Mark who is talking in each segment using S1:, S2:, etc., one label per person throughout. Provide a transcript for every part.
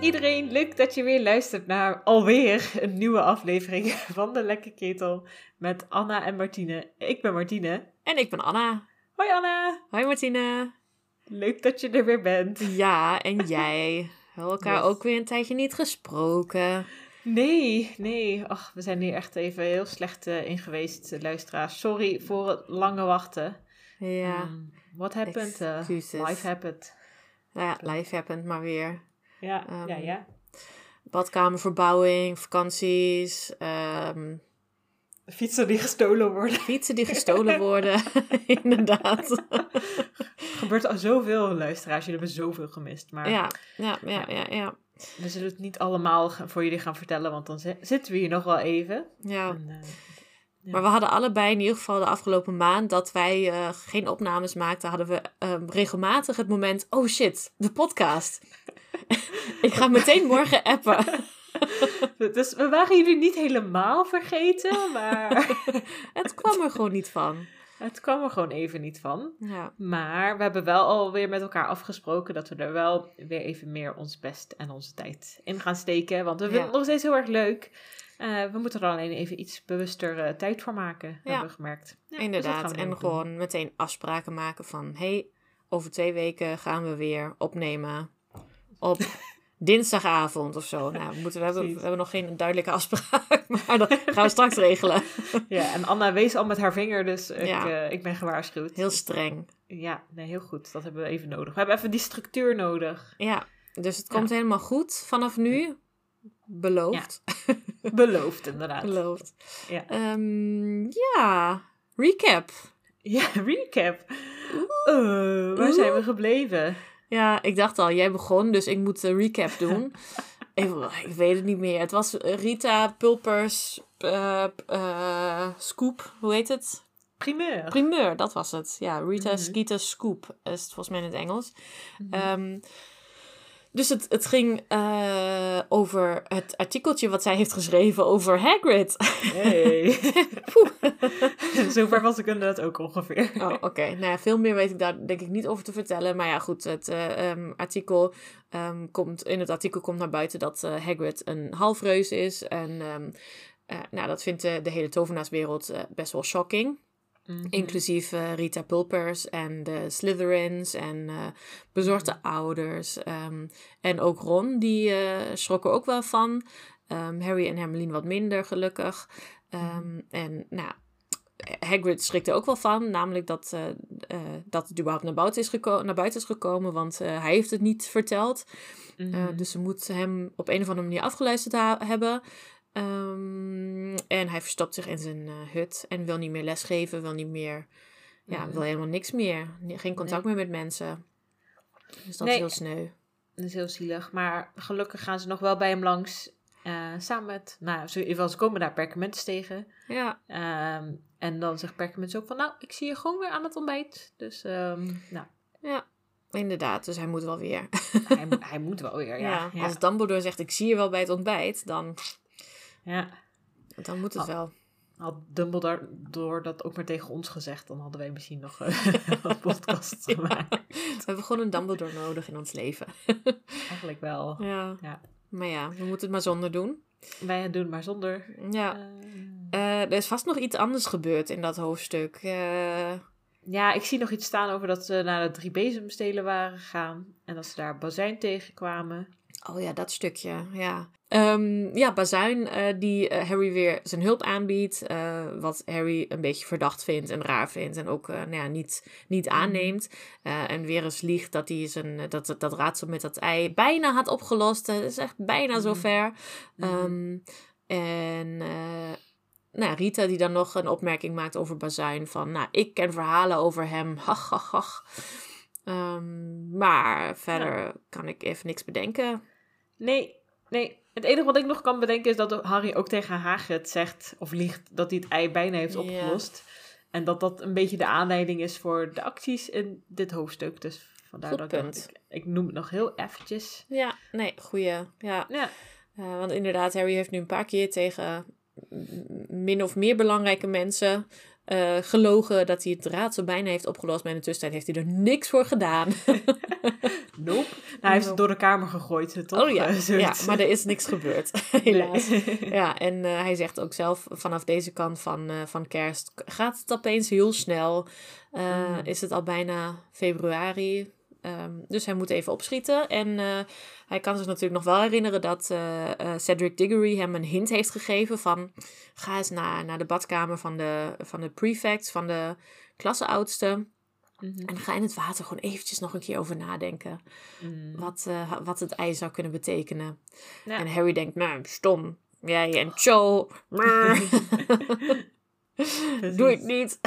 S1: Iedereen, leuk dat je weer luistert naar alweer een nieuwe aflevering van de Lekke Ketel met Anna en Martine. Ik ben Martine.
S2: En ik ben Anna.
S1: Hoi Anna.
S2: Hoi Martine.
S1: Leuk dat je er weer bent.
S2: Ja, en jij. We hebben elkaar
S1: Yes.
S2: ook weer een tijdje niet gesproken.
S1: Nee, nee. Ach, we zijn hier echt even heel slecht eh, in geweest, eh, luisteraars. Sorry voor het lange wachten.
S2: Ja,
S1: Ehm, what happened? Eh, life happened.
S2: ja, life happened maar weer.
S1: Ja,
S2: Ehm,
S1: ja, ja.
S2: Badkamerverbouwing, vakanties, ehm,
S1: Fietsen die gestolen worden.
S2: fietsen die gestolen worden. Inderdaad.
S1: gebeurt al zoveel, luisteraars. Jullie hebben zoveel gemist. Maar
S2: Ja, ja, ja, ja, ja.
S1: we zullen het niet allemaal voor jullie gaan vertellen, want dan zi- zitten we hier nog wel even.
S2: ja.
S1: En, eh, Ja.
S2: Maar we hadden allebei in ieder geval de afgelopen maand dat wij eh, geen opnames maakten, hadden we ehm, regelmatig het moment, oh shit, de podcast. ik ga meteen morgen appen.
S1: dus we waren jullie niet helemaal vergeten, maar
S2: het kwam er gewoon niet van.
S1: het kwam er gewoon even niet van.
S2: Ja,
S1: Maar we hebben wel alweer met elkaar afgesproken dat we er wel weer even meer ons best en onze tijd in gaan steken. Want we vinden het nog steeds heel erg leuk. Eh, we moeten er alleen even iets bewuster eh, tijd voor maken,
S2: Ja.
S1: hebben we gemerkt. Dus
S2: inderdaad.
S1: we
S2: en
S1: doen.
S2: gewoon meteen afspraken maken van, hey, over twee weken gaan we weer opnemen op dinsdagavond of zo. Nou, we, moeten, we, hebben, we hebben nog geen duidelijke afspraak, maar dat gaan we straks regelen.
S1: Ja, en Anna wees al met haar vinger, dus ik,
S2: Ja.
S1: eh, ik ben gewaarschuwd.
S2: Heel streng.
S1: Ja, nee, heel goed. Dat hebben we even nodig. We hebben even die structuur nodig.
S2: Ja, dus het
S1: Ja.
S2: komt helemaal goed vanaf nu. Beloofd.
S1: Beloofd, inderdaad.
S2: Beloofd.
S1: Ja.
S2: Ehm, ja, recap.
S1: Ja, recap. Eh, waar zijn we gebleven?
S2: Ja, ik dacht al, jij begon, dus ik moet de recap doen. Even, ik weet het niet meer. Het was eh, Rita Pulpers eh, eh, Scoop, hoe heet het?
S1: Primeur.
S2: Primeur, dat was het. Ja, Rita. Skeeter Scoop is het volgens mij in het Engels.
S1: Mhm.
S2: Ehm, dus het, het ging eh, over het artikeltje wat zij heeft geschreven over Hagrid.
S1: Hey. Zover was ik inderdaad ook ongeveer.
S2: Oh, oké. Nou ja, veel meer weet ik daar denk ik niet over te vertellen. Maar ja, goed, het eh, ehm, artikel ehm, komt, in het artikel komt naar buiten dat eh, Hagrid een halfreus is. En ehm, eh, nou, dat vindt de, hele tovenaarswereld best wel shocking.
S1: Mhm.
S2: Inclusief eh, Rita Pulpers en de Slytherins en eh, bezorgde ouders. ehm, en ook Ron, die eh, schrok er ook wel van. Ehm, Harry en Hermeline wat minder, gelukkig. Ehm, En nou, Hagrid schrikt er ook wel van. Namelijk dat, dat het überhaupt naar buiten is, geko- naar buiten is gekomen. Want hij heeft het niet verteld.
S1: Mhm.
S2: Dus ze moet hem op een of andere manier afgeluisterd hebben. Ehm, en hij verstopt zich in zijn eh, hut en wil niet meer lesgeven, wil niet meer, ja,
S1: Mhm.
S2: wil helemaal niks meer. Geen contact
S1: Nee.
S2: meer met mensen. Dus dat
S1: Nee.
S2: is heel sneu.
S1: Dat is heel zielig. Maar gelukkig gaan ze nog wel bij hem langs. eh, samen met, nou, ze, in ieder geval, ze komen daar Perkament tegen.
S2: Ja,
S1: Ehm, en dan zegt Perkament ook van, nou, ik zie je gewoon weer aan het ontbijt. Dus, ehm, nou,
S2: ja, inderdaad. Dus hij moet wel weer.
S1: hij, moet- hij moet wel weer, ja.
S2: Ja,
S1: ja,
S2: Als Dumbledore zegt, ik zie je wel bij het ontbijt, dan,
S1: ja.
S2: dan moet het
S1: Oh.
S2: wel.
S1: Had Dumbledore door dat ook maar tegen ons gezegd, dan hadden wij misschien nog eh, een podcast gemaakt.
S2: We hebben gewoon een Dumbledore nodig in ons leven.
S1: Eigenlijk wel.
S2: Ja.
S1: Ja.
S2: Maar ja, we moeten het maar zonder doen.
S1: Wij doen het maar zonder.
S2: Ja.
S1: eh,
S2: Eh, er is vast nog iets anders gebeurd in dat hoofdstuk.
S1: Ja, ik zie nog iets staan over dat ze naar de drie bezemstelen waren gegaan. En dat ze daar Bazijn tegenkwamen.
S2: Oh ja, dat stukje, ja. Ehm, ja, Bazuin eh, die eh, Harry weer zijn hulp aanbiedt. eh, wat Harry een beetje verdacht vindt en raar vindt. En ook nou ja, niet, niet aanneemt. Eh, en weer eens liegt dat hij zijn, dat, dat raadsel met dat ei bijna had opgelost. Het is echt bijna
S1: Mhm.
S2: zover.
S1: Mhm.
S2: Ehm, en nou, Rita die dan nog een opmerking maakt over Bazuin. Van, nou, ik ken verhalen over hem. Hach, hach, hach. Ehm, maar verder kan ik even niks bedenken.
S1: Nee, nee. Het enige wat ik nog kan bedenken is dat Harry ook tegen Hagrid zegt, of liegt, dat hij het ei bijna heeft
S2: Ja.
S1: opgelost. En dat dat een beetje de aanleiding is voor de acties in dit hoofdstuk. Dus vandaar
S2: Goed
S1: dat ik,
S2: punt.
S1: ik, ik noem het nog heel eventjes.
S2: Ja, nee, goeie. Ja,
S1: Ja,
S2: Eh, want inderdaad, Harry heeft nu een paar keer tegen min of meer belangrijke mensen eh, gelogen dat hij het raadsel bijna heeft opgelost. Maar in de tussentijd heeft hij er niks voor gedaan.
S1: Nope. Nou, hij heeft het door de kamer gegooid, toch?
S2: Oh ja,
S1: Eh,
S2: ja, maar er is niks gebeurd, helaas. Ja, en eh, hij zegt ook zelf, vanaf deze kant van, eh, van kerst gaat het opeens heel snel. Eh,
S1: Mm.
S2: Is het al bijna februari. Ehm, dus hij moet even opschieten. En eh, hij kan zich natuurlijk nog wel herinneren dat eh, eh, Cedric Diggory hem een hint heeft gegeven van... Ga eens naar, naar de badkamer van de, van de prefect, van de klasseoudste.
S1: Mhm.
S2: En ga in het water gewoon eventjes nog een keer over nadenken.
S1: Mm.
S2: Wat, wat het ei zou kunnen betekenen.
S1: Ja.
S2: En Harry denkt, nou, stom. Jij en Cho. Doe ik niet.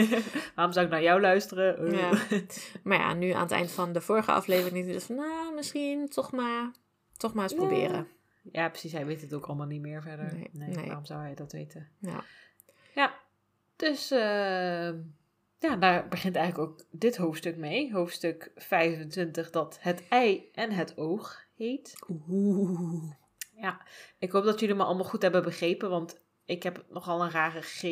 S1: Waarom zou ik naar jou luisteren? Eh.
S2: Ja. Maar ja, nu aan het eind van de vorige aflevering is het van, nou, misschien toch maar, toch maar eens
S1: Ja.
S2: proberen.
S1: Ja, precies. Hij weet het ook allemaal niet meer verder.
S2: Nee,
S1: Nee,
S2: nee.
S1: waarom zou hij dat weten?
S2: Ja.
S1: Ja, dus eh, ja, daar begint eigenlijk ook dit hoofdstuk mee. Hoofdstuk 25, dat het ei en het oog heet.
S2: Oeh.
S1: Ja, ik hoop dat jullie me allemaal goed hebben begrepen, want ik heb nogal een rare G.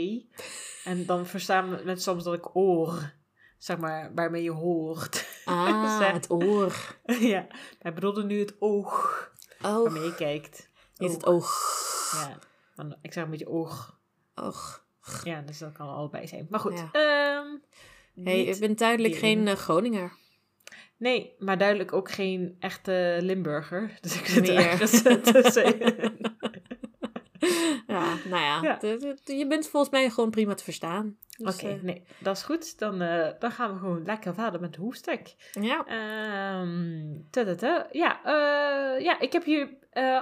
S1: En dan verstaan mensen soms dat ik oor, zeg maar, waarmee je hoort.
S2: Ah,
S1: Zeg.
S2: het oor.
S1: ja, hij bedoelde nu het oog, waarmee je kijkt.
S2: niet het oog.
S1: Ja, maar ik zeg een beetje oog.
S2: Oog.
S1: Ja, dus dat kan allebei zijn. Maar goed.
S2: Ja.
S1: ehm,
S2: Hey, ik ben duidelijk geen eh, Groninger.
S1: Nee, maar duidelijk ook geen echte Limburger. Dus ik zit er
S2: Meer.
S1: ergens tussenin.
S2: Ja, nou ja,
S1: Ja.
S2: de- de- je bent volgens mij gewoon prima te verstaan. Dus,
S1: Oké,
S2: eh,
S1: nee, dat is goed. Dan, eh, dan gaan we gewoon lekker verder met de hoefstek.
S2: ja.
S1: Ehm, ja, eh, ja, ik heb hier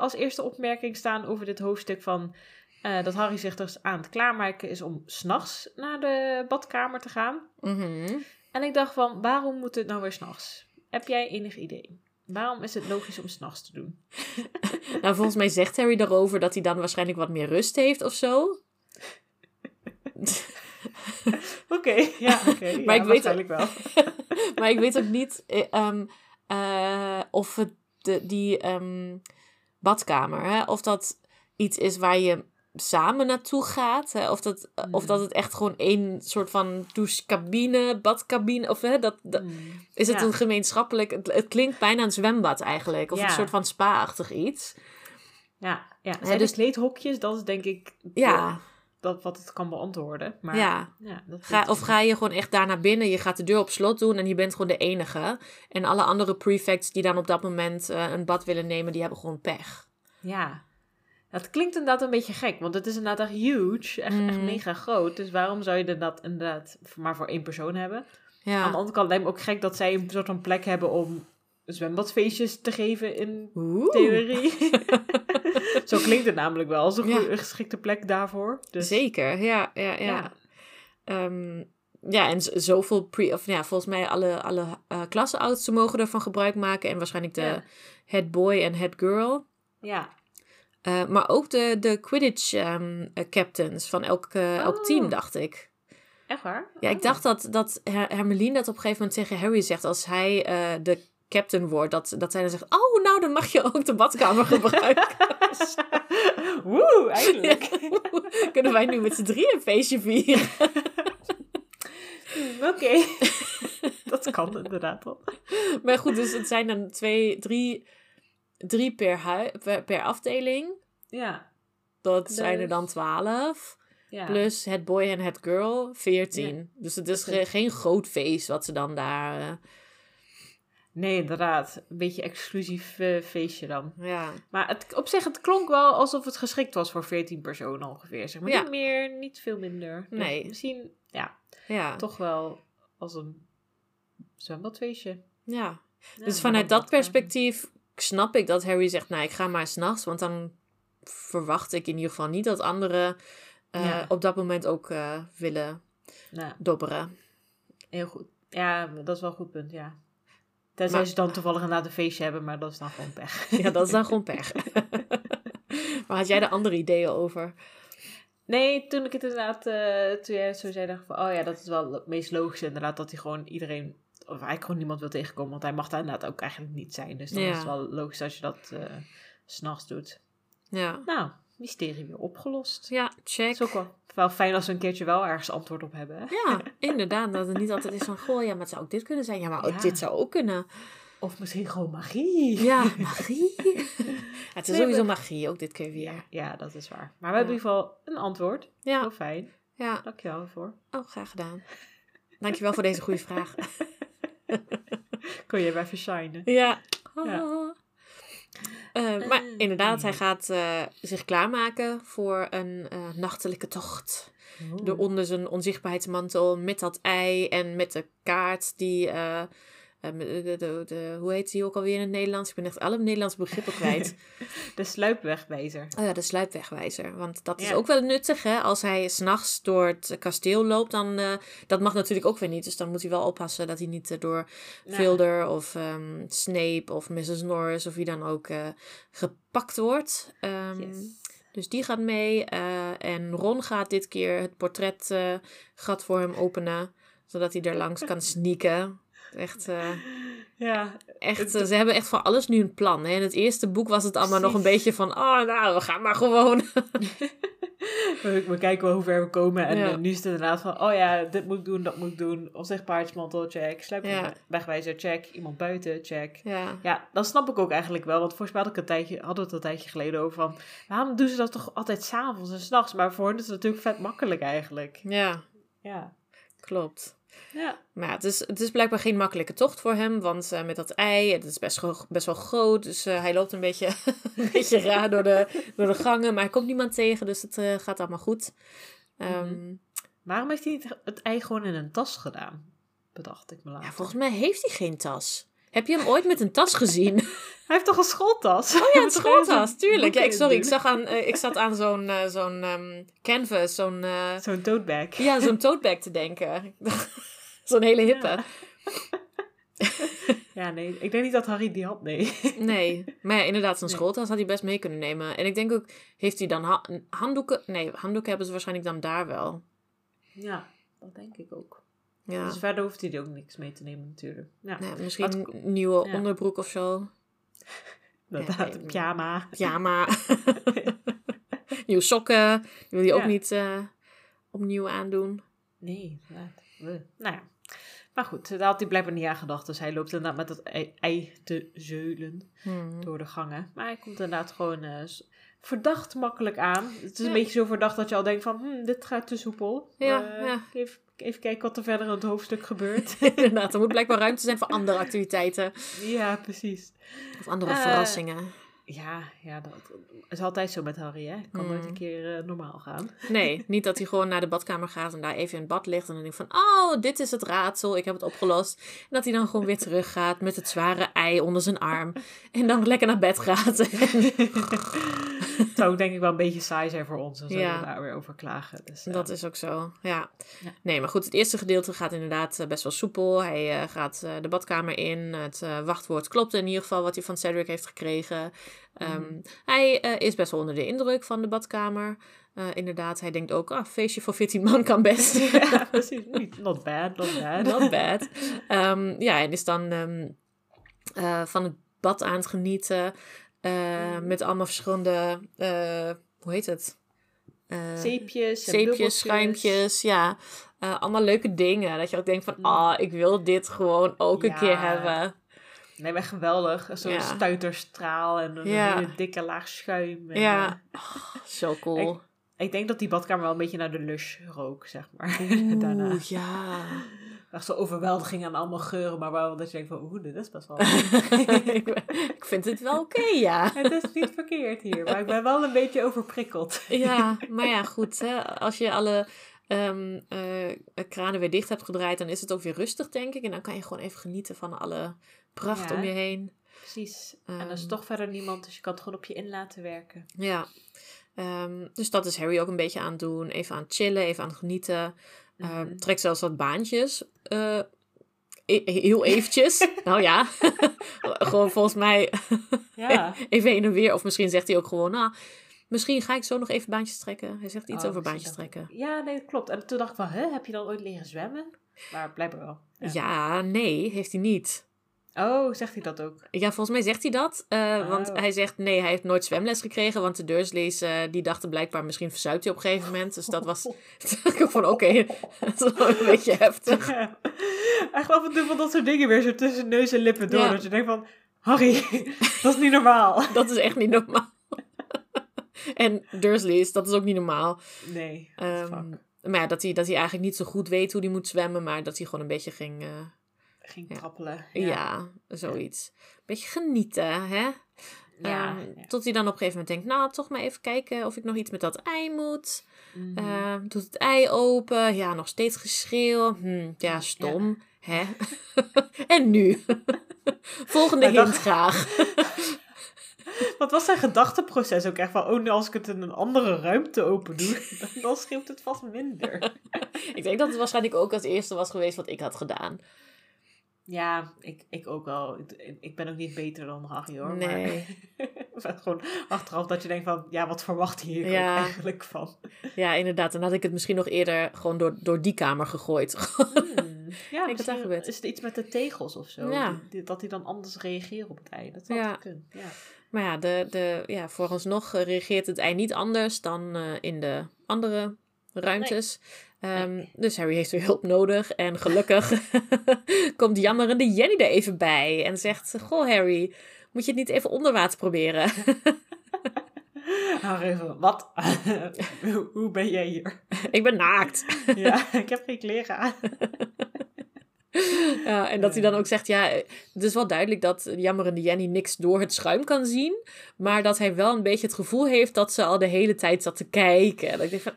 S1: als eerste opmerking staan over dit hoofdstuk van... dat Harry zich dus aan het klaarmaken is om s'nachts naar de badkamer te gaan.
S2: Mhm.
S1: En ik dacht van, waarom moet het nou weer s'nachts? Heb jij enig idee? Waarom is het logisch om s'nachts te doen?
S2: Nou, volgens mij zegt Harry daarover dat hij dan waarschijnlijk wat meer rust heeft of zo.
S1: Oké, ja, oké.
S2: Maar ik weet-
S1: waarschijnlijk wel.
S2: maar ik weet ook niet eh, ehm, eh, of het de, die ehm, badkamer, hè, of dat iets is waar je samen naartoe gaat. Hè, of, dat, eh, of dat het echt gewoon één soort van douchecabine, badcabine, of hè, dat, dat,
S1: Hmm.
S2: is het
S1: Ja.
S2: een gemeenschappelijk... Het, het klinkt bijna een zwembad eigenlijk, of
S1: Ja.
S2: een soort van spa-achtig iets.
S1: Ja, ja. Zijn
S2: dus-
S1: dus kleedhokjes, dat is denk ik
S2: Ja,
S1: dat wat het kan beantwoorden. Maar,
S2: ja.
S1: ja dat
S2: Ga, of ga je gewoon echt daar naar binnen, je gaat de deur op slot doen en je bent gewoon de enige. En alle andere prefects die dan op dat moment eh, een bad willen nemen, die hebben gewoon pech.
S1: Ja. Dat klinkt inderdaad een beetje gek, want het is inderdaad echt huge, echt, echt
S2: Mhm.
S1: mega groot. Dus waarom zou je dat inderdaad maar voor één persoon hebben? Aan de
S2: Ja.
S1: andere kant lijkt me ook gek dat zij een soort van plek hebben om zwembadfeestjes te geven in
S2: Oeh.
S1: theorie. Zo klinkt het namelijk wel als een
S2: Ja.
S1: goede- geschikte plek daarvoor. Dus,
S2: Zeker, ja, ja, ja.
S1: Ja.
S2: Ehm, ja, en zoveel pre... Of ja, volgens mij alle, alle klasseoudsten mogen ervan gebruik maken. En waarschijnlijk de
S1: Ja.
S2: head boy en head girl.
S1: Ja.
S2: Eh, maar ook de, de Quidditch ehm, eh, captains van elk, elk
S1: Oh.
S2: team, dacht ik.
S1: Echt waar?
S2: Ja, ik
S1: Oh.
S2: dacht dat, dat Her- Hermeline dat op een gegeven moment tegen Harry zegt als hij eh, de captain wordt. Dat, dat zij dan zegt, oh, nou, dan mag je ook de badkamer gebruiken.
S1: Woe, eindelijk.
S2: Kunnen wij nu met z'n drieën een feestje vieren?
S1: Oké. dat kan inderdaad wel.
S2: Maar goed, dus het zijn dan twee, drie, drie per, hui, per, per afdeling.
S1: Ja.
S2: Dat zijn er
S1: Dus-
S2: dan twaalf.
S1: ja.
S2: Plus het boy en het girl, veertien.
S1: Ja.
S2: Dus het is ge- geen groot feest wat ze dan daar... eh,
S1: Nee, inderdaad. Een beetje exclusief eh, feestje dan.
S2: ja.
S1: Maar het, op zich, het klonk wel alsof het geschikt was voor 14 personen ongeveer. Zeg maar
S2: Ja.
S1: niet meer, niet veel minder. Dus
S2: Nee.
S1: misschien, ja,
S2: Ja.
S1: toch wel als een zwembadfeestje.
S2: ja.
S1: Ja,
S2: Dus vanuit dat perspectief snap ik dat Harry zegt, nou, ik ga maar s'nachts. Want dan verwacht ik in ieder geval niet dat anderen eh,
S1: Ja.
S2: op dat moment ook eh, willen dobberen.
S1: heel goed. Ja, dat is wel een goed punt, ja. Tenzij
S2: Maar-
S1: ze dan toevallig inderdaad een feestje hebben, maar dat is dan gewoon pech.
S2: Ja, dat is dan gewoon pech. maar had jij er andere ideeën over?
S1: Nee, toen ik het inderdaad, eh, toen jij het zo zei, dacht ik van, oh ja, dat is wel het meest logische inderdaad, dat hij gewoon iedereen, of eigenlijk gewoon niemand wil tegenkomen, want hij mag daar inderdaad ook eigenlijk niet zijn. Dus dan
S2: Ja.
S1: is het wel logisch als je dat eh 's s'nachts doet.
S2: Ja.
S1: Nou, mysterie weer opgelost.
S2: Ja, check.
S1: Het is ook wel, wel fijn als we een keertje wel ergens antwoord op hebben. hè?
S2: Ja, inderdaad. Dat het niet altijd is van, goh, ja, maar het zou ook dit kunnen zijn. Ja, maar ook
S1: Ja.
S2: dit zou ook kunnen.
S1: Of misschien gewoon magie.
S2: Ja, magie. Het is sowieso magie, ook dit keer weer.
S1: Ja, ja, dat is waar. Maar we hebben in ieder geval een antwoord. Heel
S2: Ja,
S1: fijn.
S2: ja.
S1: Dankjewel ervoor.
S2: Oh, graag gedaan. Dankjewel voor deze goede vraag.
S1: Kon je even shinen.
S2: Ja.
S1: Ja.
S2: Eh, maar
S1: Eh,
S2: inderdaad, hij gaat eh, zich klaarmaken voor een eh, nachtelijke tocht. Door onder zijn onzichtbaarheidsmantel met dat ei en met de kaart die... eh, eh, de, de, de, hoe heet die ook alweer in het Nederlands? Ik ben echt alle Nederlandse begrippen kwijt.
S1: De sluipwegwijzer.
S2: Oh ja, de sluipwegwijzer. Want dat is ook wel nuttig, hè? Als hij s'nachts door het kasteel loopt, dan... eh, dat mag natuurlijk ook weer niet. Dus dan moet hij wel oppassen dat hij niet door
S1: Nou,
S2: Vilder of ehm, Snape of Mrs. Norris of wie dan ook gepakt wordt. Ehm,
S1: Yes.
S2: Dus die gaat mee. en Ron gaat dit keer het portretgat voor hem openen. Zodat hij er langs kan sneaken. Echt, eh,
S1: Ja,
S2: echt
S1: Het-
S2: eh, ze hebben echt voor alles nu een plan. Hè? In het eerste boek was het allemaal nog een beetje van... Oh, nou, we gaan maar gewoon.
S1: we, we kijken wel hoe ver we komen. En
S2: Ja.
S1: eh, nu is het inderdaad van, oh ja, dit moet ik doen, dat moet ik doen. Onzichtbaarheidsmantel, check. Sluipwegwijzer, check. Iemand buiten, check.
S2: ja.
S1: Ja, dat snap ik ook eigenlijk wel. Want volgens mij had ik een tijdje, hadden we het een tijdje geleden over van... Waarom doen ze dat toch altijd s'avonds en s'nachts? Maar voor hen is het natuurlijk vet makkelijk eigenlijk.
S2: ja,
S1: Ja.
S2: klopt.
S1: Ja.
S2: Maar ja, het is, het is blijkbaar geen makkelijke tocht voor hem. Want eh, met dat ei, het is best, best wel groot. Dus eh, hij loopt een beetje, een beetje raar door de, door de gangen. Maar hij komt niemand tegen, dus het eh, gaat allemaal goed. Ehm,
S1: Waarom heeft hij niet het ei gewoon in een tas gedaan? Bedacht ik me later.
S2: ja, volgens mij heeft hij geen tas. Heb je hem ooit met een tas gezien?
S1: Hij heeft toch een schooltas?
S2: Oh ja, een schooltas, tuurlijk. Ja, ik, sorry, ik, zag aan, eh, ik zat aan zo'n eh, zo'n ehm, canvas, zo'n eh,
S1: Zo'n tote bag.
S2: ja, zo'n tote bag te denken. zo'n hele hippe.
S1: Ja. Ja, nee. Ik denk niet dat Harry die had, nee.
S2: Nee, maar ja, inderdaad, zijn
S1: Nee.
S2: schooltas had hij best mee kunnen nemen. En ik denk ook, heeft hij dan ha- handdoeken? Nee, handdoeken hebben ze waarschijnlijk dan daar wel.
S1: Ja, dat denk ik ook.
S2: Ja,
S1: Dus verder hoeft hij er ook niks mee te nemen natuurlijk. Ja,
S2: Nee, misschien een nieuwe
S1: ja.
S2: onderbroek of zo.
S1: inderdaad.
S2: ja,
S1: Een pyjama.
S2: Pyjama. Nieuwe sokken. Die wil hij ook niet eh, opnieuw aandoen.
S1: Nee, inderdaad. Nou ja. Maar goed, daar had hij blijkbaar niet aan gedacht. Dus hij loopt inderdaad met dat ei, ei te zeulen
S2: Hmm.
S1: door de gangen. Maar hij komt inderdaad gewoon eh, verdacht makkelijk aan. Het is
S2: Ja.
S1: een beetje zo verdacht dat je al denkt van... Hm, dit gaat te soepel.
S2: Ja,
S1: Eh,
S2: ja.
S1: Even, even kijken wat er verder in het hoofdstuk gebeurt.
S2: Inderdaad, er moet blijkbaar ruimte zijn voor andere activiteiten.
S1: ja, precies.
S2: Of andere
S1: Eh,
S2: verrassingen.
S1: Ja, ja, dat is altijd zo met Harry, hè. Kan nooit een keer eh, normaal gaan.
S2: Nee, niet dat hij gewoon naar de badkamer gaat en daar even in het bad ligt. En dan denkt van, oh, dit is het raadsel, ik heb het opgelost. En dat hij dan gewoon weer terug gaat met het zware ei onder zijn arm. En dan lekker naar bed gaat.
S1: Het zou ook denk ik wel een beetje saai zijn voor ons. Zouden
S2: Ja.
S1: we daar weer over klagen. Dus,
S2: Dat is ook zo, ja.
S1: Ja.
S2: Nee, maar goed, het eerste gedeelte gaat inderdaad eh, best wel soepel. Hij eh, gaat de badkamer in. Het wachtwoord klopt in ieder geval wat hij van Cedric heeft gekregen. Ehm,
S1: Mhm.
S2: Hij eh, is best wel onder de indruk van de badkamer. Eh, inderdaad, hij denkt ook, ah, feestje voor 14 man kan best.
S1: ja, precies. Niet- Not bad, not bad.
S2: Not bad. Ehm, ja, en is dan ehm, eh, van het bad aan het genieten.
S1: Mhm.
S2: Met allemaal verschillende, hoe heet het?
S1: Zeepjes, en
S2: zeepjes, schuimpjes, ja. Allemaal leuke dingen. Dat je ook denkt van,
S1: Mm.
S2: ah, ik wil dit gewoon ook een
S1: Ja.
S2: keer hebben.
S1: Nee, maar geweldig. Zo'n
S2: Ja.
S1: stuiterstraal en een
S2: Ja.
S1: hele dikke laag schuim. En,
S2: Ja, Oh, zo cool.
S1: eh, ik denk dat die badkamer wel een beetje naar de lush rook, zeg maar. Daarna.
S2: Oeh, ja.
S1: Echt zo overweldiging aan allemaal geuren, maar wel dat je denkt van, oeh, dit is best wel...
S2: ik, ik vind het wel oké, ja.
S1: Het is niet verkeerd hier, maar ik ben wel een beetje overprikkeld.
S2: Ja, maar ja, goed. Hè? Als je alle eh, kranen weer dicht hebt gedraaid, dan is het ook weer rustig, denk ik. En dan kan je gewoon even genieten van alle pracht
S1: Ja.
S2: om je heen.
S1: Precies. en er is
S2: Ehm.
S1: toch verder niemand, dus je kan het gewoon op je in laten werken.
S2: Ja. Ehm, dus dat is Harry ook een beetje aan het doen. Even aan het chillen, even aan het genieten. Ehm,
S1: Mhm.
S2: trekt zelfs wat baantjes. eh, e- heel eventjes. nou ja, gewoon volgens mij
S1: Ja.
S2: even heen en weer. Of misschien zegt hij ook gewoon, nou, misschien ga ik zo nog even baantjes trekken. Hij zegt iets
S1: Oh,
S2: over baantjes trekken.
S1: Ja, nee, dat klopt. En toen dacht ik van, hè, heb je dan ooit leren zwemmen? Maar blijkbaar wel.
S2: Ja. nee, heeft hij niet.
S1: Oh, zegt hij dat ook?
S2: Ja, volgens mij zegt hij dat. eh, Want
S1: Oh.
S2: hij zegt nee, hij heeft nooit zwemles gekregen. Want de Dursleys eh, die dachten blijkbaar misschien verzuipt hij op een gegeven moment. Dus dat was ik van oké, dat is wel een beetje heftig.
S1: Ja. Echt af en toe van dat soort dingen weer zo tussen neus en lippen door.
S2: Ja.
S1: Dat je denkt van, Harry, dat is niet normaal.
S2: Dat is echt niet normaal. en Dursleys, dat is ook niet normaal.
S1: Nee, fuck.
S2: maar ja, dat hij, dat hij eigenlijk niet zo goed weet hoe hij moet zwemmen. Maar dat hij gewoon een beetje ging... eh,
S1: Ging
S2: ja.
S1: trappelen.
S2: ja. zoiets. Beetje genieten, hè?
S1: Ja,
S2: Ehm,
S1: ja.
S2: Tot hij dan op een gegeven moment denkt, nou, toch maar even kijken of ik nog iets met dat ei moet.
S1: Mhm.
S2: Ehm, doet het ei open. Ja, nog steeds geschreeuw. Hm, ja, stom. Hè? en nu? Volgende hint graag.
S1: Wat was zijn gedachteproces ook echt van, oh, nu als ik het in een andere ruimte open doe, dan, scheelt het vast minder.
S2: ik denk dat het waarschijnlijk ook als eerste was geweest wat ik had gedaan.
S1: Ja, ik, ik ook wel. Ik, ik ben ook niet beter dan Harry hoor.
S2: Nee.
S1: Maar gewoon achteraf dat je denkt van, ja, wat verwacht je hier
S2: Ja.
S1: ook eigenlijk van?
S2: Ja, inderdaad. Dan had ik het misschien nog eerder gewoon door, door die kamer gegooid.
S1: Hmm. Ja, misschien
S2: gebeurt.
S1: is het iets met de tegels of zo.
S2: Ja.
S1: Dat die dan anders reageren op het ei. Dat zou
S2: Ja.
S1: kunnen. Ja.
S2: maar ja, de, de, ja, vooralsnog reageert het ei niet anders dan eh, in de andere ruimtes. Ehm, Dus Harry heeft weer hulp nodig. En gelukkig komt jammerende Jenny er even bij. En zegt, goh Harry, moet je het niet even onder water proberen?
S1: Harry even, wat? hoe, hoe ben jij hier?
S2: ik ben naakt.
S1: ja, ik heb geen kleren aan.
S2: Ja, en dat hij dan ook zegt, ja, het is wel duidelijk dat jammerende Jenny niks door het schuim kan zien. Maar dat hij wel een beetje het gevoel heeft dat ze al de hele tijd zat te kijken. Dat ik denk van,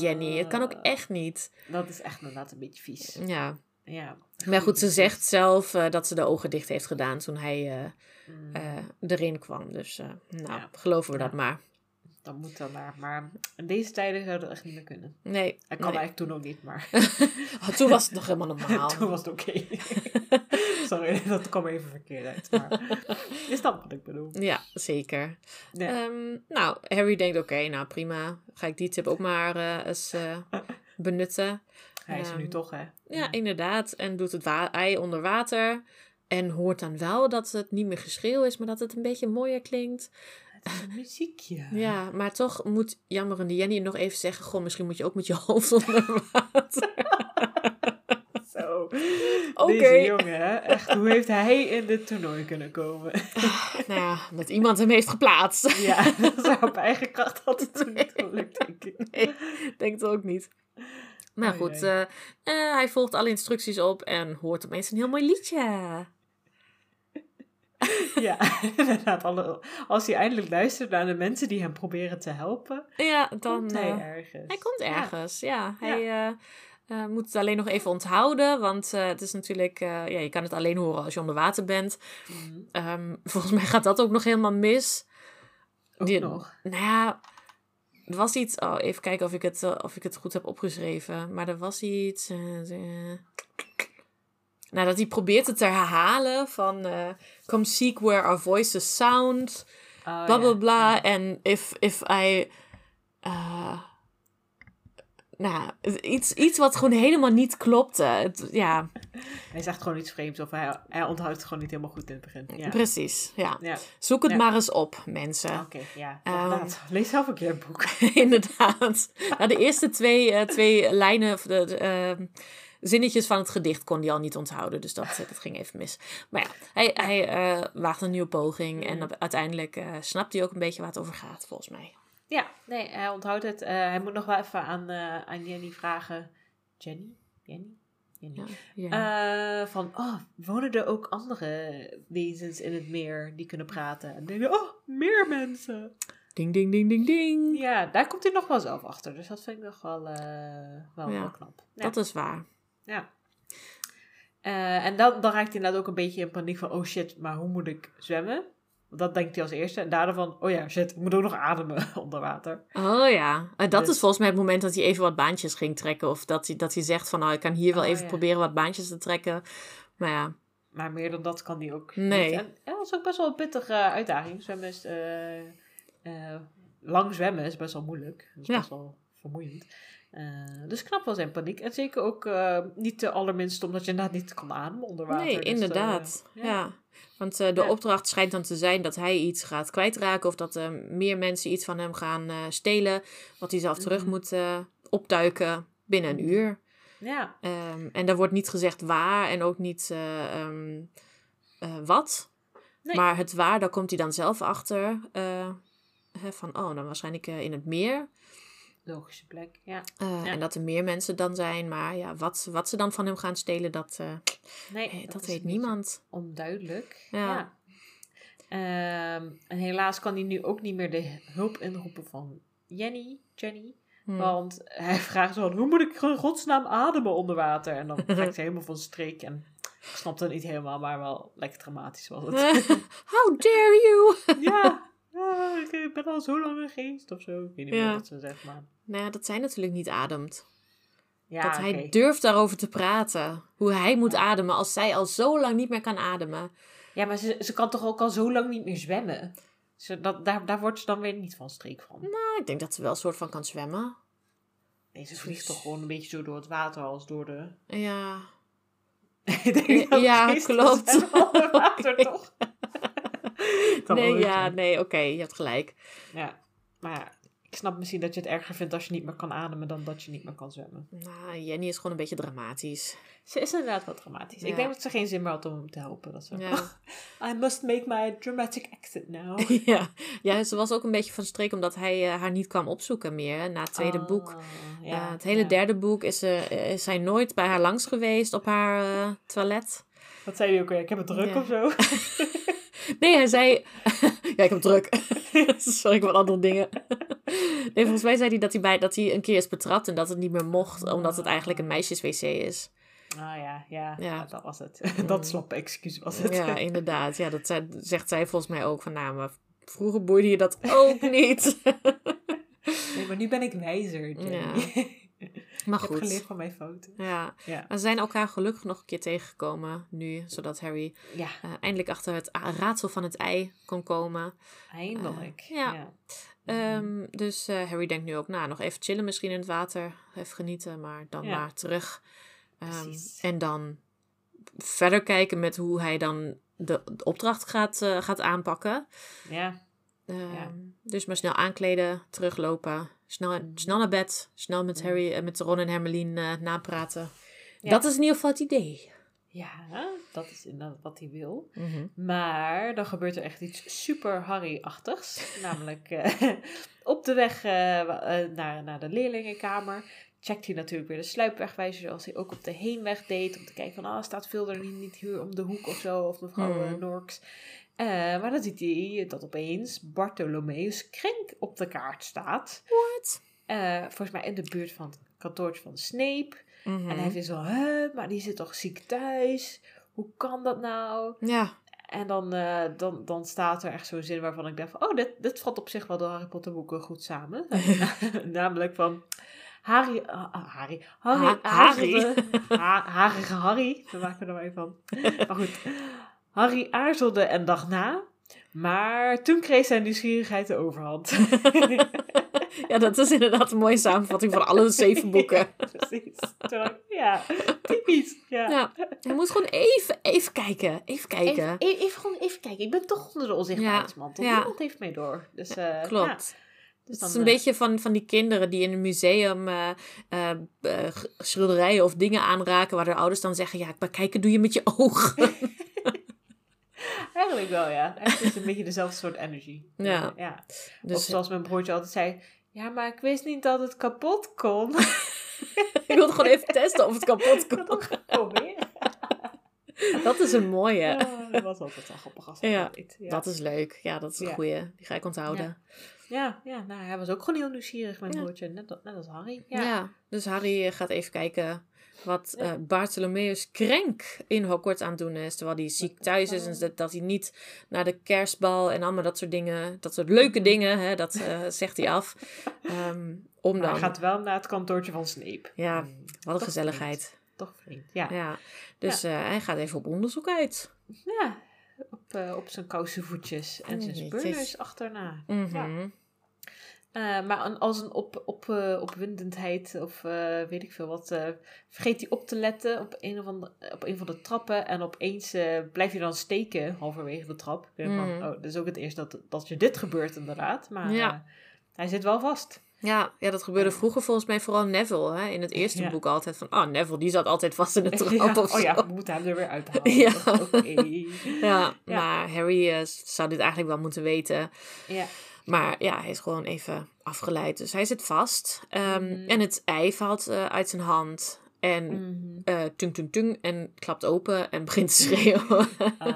S2: Jenny, het kan ook echt niet.
S1: Dat is echt inderdaad een beetje vies.
S2: Ja,
S1: Ja.
S2: maar goed, ze zegt zelf eh, dat ze de ogen dicht heeft gedaan toen hij eh,
S1: Mm,
S2: eh, erin kwam. Dus nou,
S1: Ja.
S2: geloven we
S1: Ja.
S2: dat maar.
S1: Dat moet dan maar. Maar in deze tijden zou dat echt niet meer kunnen.
S2: Nee,
S1: Ik kan
S2: nee.
S1: eigenlijk toen ook niet, maar
S2: Oh, toen was het nog helemaal normaal.
S1: toen was het oké. Sorry, dat kwam even verkeerd uit. Maar je snapt wat ik bedoel.
S2: Ja, zeker.
S1: Ja.
S2: Ehm, nou, Harry denkt, oké, nou prima. Ga ik die tip ook maar eh, eens eh, benutten.
S1: Hij is er nu
S2: ehm,
S1: toch, hè?
S2: Ja, inderdaad. En doet het ei onder water. En hoort dan wel dat het niet meer geschreeuw is, maar dat het een beetje mooier klinkt.
S1: Het is een muziekje.
S2: Ja, maar toch moet jammerende Jenny nog even zeggen... Goh, misschien moet je ook met je hoofd onder water.
S1: Zo.
S2: Oké.
S1: Deze jongen? Echt, hoe heeft hij in dit toernooi kunnen komen?
S2: nou ja, dat iemand hem heeft geplaatst.
S1: ja, dat zou op eigen kracht altijd toen niet gelukt, denk ik.
S2: Nee, denk het ook niet. Maar goed, eh, eh, hij volgt alle instructies op en hoort opeens een heel mooi liedje.
S1: Ja, inderdaad. Alle, als hij eindelijk luistert naar de mensen die hem proberen te helpen,
S2: Ja, dan...
S1: komt hij
S2: eh,
S1: ergens.
S2: Hij komt ergens, ja. Hij eh, eh, moet het alleen nog even onthouden, want het is natuurlijk... ja, je kan het alleen horen als je onder water bent.
S1: Mhm.
S2: Ehm, volgens mij gaat dat ook nog helemaal mis.
S1: Ook
S2: Die-
S1: nog.
S2: Nou ja, er was iets... Oh, even kijken of ik het, of ik het goed heb opgeschreven. Maar er was iets... eh, eh, nou, dat hij probeert het te herhalen van... eh, Come seek where our voices sound...
S1: Oh,
S2: bla bla bla. En if, if I. eh, nou, iets, iets wat gewoon helemaal niet klopte. Het, ja,
S1: Hij zegt gewoon iets vreemds of hij, hij onthoudt het gewoon niet helemaal goed in het begin. Ja.
S2: precies. Ja.
S1: Ja,
S2: Zoek het
S1: Ja.
S2: maar eens op, mensen.
S1: oké, ja.
S2: Ehm.
S1: Lees zelf een keer een boek.
S2: Inderdaad. Nou, de eerste twee, eh, twee lijnen, de, de, ehm, zinnetjes van het gedicht kon hij al niet onthouden. Dus dat, dat ging even mis. Maar ja, hij, hij eh, waagt een nieuwe poging. En op- uiteindelijk eh, snapt hij ook een beetje waar het over gaat, volgens mij.
S1: Ja, nee, hij onthoudt het. Eh, hij moet nog wel even aan, eh, aan Jenny vragen. Jenny? Jenny? Jenny.
S2: Ja. Ja.
S1: Eh, van, oh, wonen er ook andere wezens in het meer die kunnen praten? En dan denk je, oh, meer mensen.
S2: ding, ding, ding, ding, ding.
S1: Ja, daar komt hij nog wel zelf achter. Dus dat vind ik nog wel, eh, wel,
S2: Ja,
S1: wel knap.
S2: Dat is waar.
S1: Ja. Eh, en dan, dan raakt hij inderdaad ook een beetje in paniek van, oh shit, maar hoe moet ik zwemmen? Dat denkt hij als eerste. En daardoor van, oh ja, shit, ik moet ook nog ademen onder water.
S2: Oh ja, En dat
S1: Dus-
S2: is volgens mij het moment dat hij even wat baantjes ging trekken. Of dat hij, dat hij zegt van, nou, ik kan hier wel
S1: Oh,
S2: even
S1: ja.
S2: proberen wat baantjes te trekken. Maar ja,
S1: Maar meer dan dat kan hij ook
S2: Nee.
S1: niet. En ja, dat is ook best wel een pittige uitdaging. Zwemmen is, eh, eh, lang zwemmen is best wel moeilijk. Dat is
S2: Ja.
S1: best wel vermoeiend. Eh, dus knap wel zijn paniek. En zeker ook eh, niet de allerminst omdat je inderdaad niet kan ademen onder water.
S2: Nee,
S1: Dus, eh,
S2: inderdaad.
S1: ja.
S2: ja. Want de
S1: Ja.
S2: opdracht schijnt dan te zijn dat hij iets gaat kwijtraken. Of dat meer mensen iets van hem gaan stelen. Wat hij zelf terug
S1: Mhm.
S2: moet opduiken binnen een uur.
S1: Ja,
S2: Ehm, en daar wordt niet gezegd waar en ook niet eh, ehm, eh, wat.
S1: Nee.
S2: Maar het waar, daar komt hij dan zelf achter. hè, van, oh, dan waarschijnlijk in het meer.
S1: Logische plek. Ja.
S2: Eh,
S1: Ja.
S2: En dat er meer mensen dan zijn. Maar ja, wat, wat ze dan van hem gaan stelen, dat, eh,
S1: Nee,
S2: eh, dat weet niemand.
S1: Onduidelijk.
S2: Ja.
S1: Ja. Ehm, en helaas kan hij nu ook niet meer de hulp inroepen van Jenny. Jenny.
S2: Hm.
S1: Want hij vraagt zo hoe moet ik in godsnaam ademen onder water? En dan trekt hij helemaal van streek. En ik snapte het niet helemaal, maar wel lekker dramatisch was het.
S2: How dare you!
S1: ja, ja, ik ben al zo lang een geest of zo. Ik weet niet
S2: Ja.
S1: meer wat ze zegt, maar...
S2: nou ja, dat zij natuurlijk niet ademt.
S1: Ja,
S2: dat hij durft daarover te praten. Hoe hij moet ademen als zij al zo lang niet meer kan ademen.
S1: Ja, maar ze, ze kan toch ook al zo lang niet meer zwemmen? Ze, dat, daar, daar wordt ze dan weer niet van streek van.
S2: Nou, ik denk dat ze wel een soort van kan zwemmen.
S1: Nee, ze vliegt toch gewoon een beetje zo door het water als door de...
S2: Ja.
S1: Ik denk dat
S2: Ja, klopt.
S1: onder water,
S2: Oké.
S1: toch?
S2: Nee, ja, nee, oké, je hebt gelijk.
S1: Ja, maar ja, ik snap misschien dat je het erger vindt als je niet meer kan ademen dan dat je niet meer kan zwemmen.
S2: Nou, Jenny is gewoon een beetje dramatisch.
S1: Ze is inderdaad wat dramatisch.
S2: Ja.
S1: Ik denk dat ze geen zin meer had om hem te helpen. Dat ze,
S2: Ja.
S1: I must make my dramatic exit now.
S2: ja. ja, ze was ook een beetje van streek omdat hij eh, haar niet kwam opzoeken meer na het tweede
S1: Ah,
S2: boek.
S1: ja,
S2: het hele derde boek is, eh, is hij nooit bij haar langs geweest op haar eh, toilet.
S1: Wat zei hij ook weer? Ik heb het druk of zo.
S2: Nee, hij zei... ja, ik heb druk. Sorry, ik wat andere dingen. nee, volgens mij zei hij dat hij, bij, dat hij een keer is betrapt en dat het niet meer mocht, omdat het eigenlijk een meisjeswc is.
S1: Ah ja, ja,
S2: Ja.
S1: ja. dat was het. dat slappe excuus was het.
S2: Ja, inderdaad. Ja, dat zei- zegt zij volgens mij ook van, nou, maar vroeger boeide je dat ook niet.
S1: Nee, maar nu ben ik wijzer, Jenny.
S2: Ja.
S1: Ik
S2: maar
S1: heb geleerd
S2: goed.
S1: van mijn fouten.
S2: Ja.
S1: Ja.
S2: Maar ze zijn elkaar gelukkig nog een keer tegengekomen nu, zodat Harry
S1: Ja,
S2: eh, eindelijk achter het raadsel van het ei kon komen.
S1: eindelijk.
S2: Eh, ja.
S1: ja.
S2: Ehm, dus eh, Harry denkt nu ook, nou, nog even chillen misschien in het water. Even genieten, maar dan maar terug.
S1: Precies.
S2: en dan verder kijken met hoe hij dan de, de opdracht gaat, gaat aanpakken.
S1: Ja.
S2: Ehm, Dus maar snel aankleden, teruglopen, snel, snel naar bed, snel met
S1: Mhm.
S2: Harry en met Ron en Hermeline eh, napraten.
S1: Ja.
S2: Dat is in ieder geval het idee.
S1: Ja, dat is inderdaad wat hij wil.
S2: Mhm.
S1: Maar dan gebeurt er echt iets super Harry-achtigs. Namelijk eh, op de weg eh, eh, naar, naar de leerlingenkamer checkt hij natuurlijk weer de sluipwegwijzer zoals hij ook op de heenweg deed. Om te kijken van, ah, staat Vilder niet, niet hier om de hoek of zo, of mevrouw
S2: Mhm.
S1: eh, Norks. Eh, maar dan ziet hij dat opeens Bartholomeus Krenk op de kaart staat.
S2: What?
S1: Eh, volgens mij in de buurt van het kantoortje van Snape.
S2: Mhm.
S1: En hij heeft zo, hè, maar die zit toch ziek thuis? Hoe kan dat nou?
S2: Ja,
S1: En dan, eh, dan, dan staat er echt zo'n zin waarvan ik denk van... Oh, dit, dit valt op zich wel de Harry Potter boeken goed samen. Namelijk van... Harry... ah, Harry... Harry...
S2: Ha-
S1: aarzelde- Ha, harige Harry. Daar maken we er maar even van. Maar goed. Harry aarzelde en dacht na. Maar toen kreeg zijn nieuwsgierigheid de overhand.
S2: ja, dat is inderdaad een mooie samenvatting van alle zeven boeken.
S1: Ja, precies. Ja, typisch. Ja.
S2: Ja, hij moet gewoon even, even kijken. Even kijken.
S1: Even, even, even gewoon even kijgen. Ik ben toch onder de onzichtbaarheidsmantel.
S2: Ja.
S1: Niemand heeft mee door. Dus, eh,
S2: Klopt.
S1: ja. Dus
S2: het is een
S1: eh,
S2: beetje van, van die kinderen die in een museum eh, schilderijen of dingen aanraken waar de ouders dan zeggen, ja, maar kijken doe je met je ogen.
S1: Eigenlijk wel, ja. Het is een beetje dezelfde soort energie.
S2: Ja.
S1: ja. Of
S2: Dus
S1: zoals mijn broertje altijd zei... Ja, maar ik wist niet dat het kapot kon.
S2: ik wilde gewoon even testen of het kapot kon.
S1: geprobeerd.
S2: Dat is een mooie.
S1: Ja, dat was altijd wel grappig als
S2: Ja,
S1: dat. Ja.
S2: Dat is leuk. Ja, dat is een
S1: Ja.
S2: goeie. Die ga ik onthouden.
S1: Ja, ja, nou, hij was ook gewoon heel nieuwsgierig, mijn broertje. Net, als- net als Harry.
S2: Ja. Dus Harry eh, gaat even kijken wat
S1: Ja.
S2: eh Bartholomeus Krenk in Hogwarts aan het doen is. Terwijl hij ziek thuis is en dat, dat hij niet naar de kerstbal en allemaal dat soort dingen, dat soort leuke dingen, hè, dat eh, zegt hij af. Ehm, om
S1: Maar
S2: dan,
S1: hij gaat wel naar het kantoortje van Snape.
S2: Ja,
S1: Hmm,
S2: wat een
S1: toch
S2: gezelligheid.
S1: Toch vreemd, ja. Ja,
S2: Ja, dus eh, hij gaat even op onderzoek uit.
S1: op, eh, op zijn kousenvoetjes en zijn
S2: Netjes.
S1: speurneus achterna. Ja. Eh, maar als een op, op, eh, opwindendheid of eh, weet ik veel wat, vergeet hij op te letten op een, of andere, op een van de trappen. En opeens blijf je dan steken halverwege de trap. Denk van, oh, dat is ook het eerst dat, dat je dit gebeurt inderdaad. Maar
S2: Ja.
S1: hij zit wel vast.
S2: Ja, ja, dat gebeurde vroeger volgens mij vooral Neville. Hè? In het eerste
S1: Ja.
S2: boek altijd van... Oh, Neville, die zat altijd vast in de trap
S1: Ja,
S2: of
S1: oh ja, we moeten hem er weer uithalen.
S2: Ja. Ja, maar Harry zou dit eigenlijk wel moeten weten.
S1: Ja.
S2: Maar ja, hij is gewoon even afgeleid. Dus hij zit vast. Ehm,
S1: Mhm.
S2: En het ei valt eh, uit zijn hand. En
S1: Mhm.
S2: eh tung tung tung. En klapt open en begint te schreeuwen.
S1: Ah,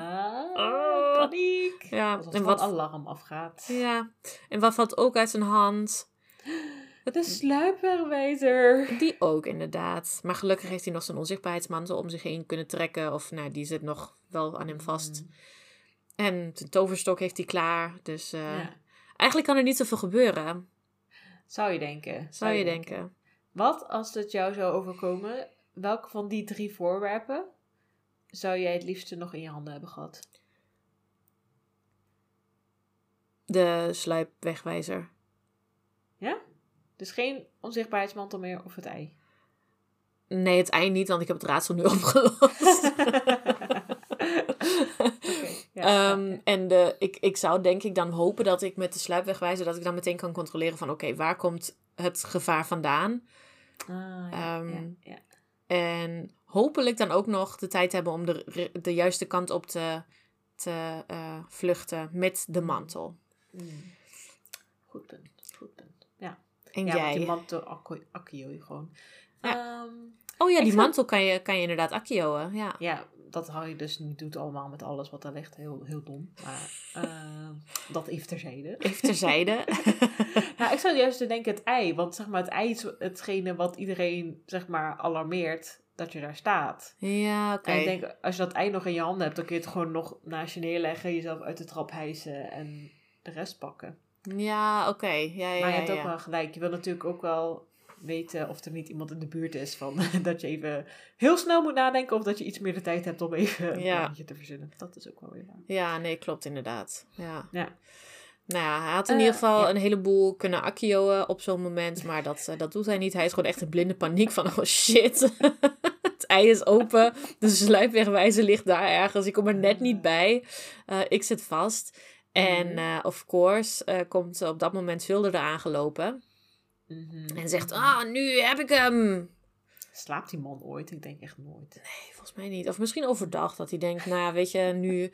S2: Oh.
S1: paniek.
S2: ja,
S1: Alsof
S2: en wat,
S1: alarm afgaat.
S2: ja, en wat valt ook uit zijn hand?
S1: De sluipwegwijzer.
S2: Die ook inderdaad. Maar gelukkig heeft hij nog zijn onzichtbaarheidsmantel om zich heen kunnen trekken. Of nou, die zit nog wel aan hem vast.
S1: Mm.
S2: En de toverstok heeft hij klaar. Dus eh,
S1: Ja.
S2: Eigenlijk kan er niet zoveel gebeuren.
S1: Zou je denken.
S2: Zou je denken.
S1: Wat als het jou zou overkomen? Welke van die drie voorwerpen zou jij het liefste nog in je handen hebben gehad?
S2: De sluipwegwijzer.
S1: Ja? Dus geen onzichtbaarheidsmantel meer of het ei?
S2: Nee, het ei niet, want ik heb het raadsel nu opgelost.
S1: Ja,
S2: Ehm,
S1: ja.
S2: En de, ik, ik zou denk ik dan hopen dat ik met de sluipwegwijzer... dat ik dan meteen kan controleren van... oké, waar komt het gevaar vandaan?
S1: Ah, ja,
S2: ehm,
S1: ja, ja.
S2: En hopelijk dan ook nog de tijd hebben om de, de juiste kant op te, te eh, vluchten met de mantel.
S1: Mm. Goed punt, goed punt. Ja,
S2: En
S1: ja
S2: jij?
S1: die mantel akio je gewoon. Ehm,
S2: Oh ja, die mantel kan je, kan je inderdaad akkioen. Ja.
S1: ja, dat Harry dus niet doet allemaal met alles wat er ligt. Heel, heel dom. Maar ehm, dat even terzijde.
S2: Even terzijde.
S1: Ja, ik zou juist denken het ei. Want zeg maar, het ei is hetgene wat iedereen zeg maar alarmeert dat je daar staat.
S2: ja, oké.
S1: En ik denk, als je dat ei nog in je handen hebt, dan kun je het gewoon nog naast je neerleggen, jezelf uit de trap hijsen en de rest pakken.
S2: Ja, oké. Ja, ja,
S1: maar je
S2: ja,
S1: hebt ook
S2: ja.
S1: wel gelijk. Je wil natuurlijk ook wel weten of er niet iemand in de buurt is van dat je even heel snel moet nadenken of dat je iets meer de tijd hebt om even een
S2: Ja.
S1: plannetje te verzinnen. Dat is ook wel weer waar.
S2: Ja, nee, klopt inderdaad. Ja.
S1: Ja.
S2: Nou ja, hij had in
S1: Eh,
S2: ieder geval
S1: ja.
S2: een heleboel kunnen akkioen op zo'n moment. Maar dat, eh, dat doet hij niet. Hij is gewoon echt in blinde paniek van, oh shit. het ei is open. De sluipwegwijzer ligt daar ergens. Ik kom er net niet bij. Eh, ik zit vast. En
S1: Mhm.
S2: eh, of course eh, komt op dat moment Vilder er aangelopen.
S1: Mhm.
S2: En zegt, ah, nu heb ik hem.
S1: Slaapt die man ooit? Ik denk echt nooit.
S2: Nee, volgens mij niet. Of misschien overdag dat hij denkt, nou ja, weet je, nu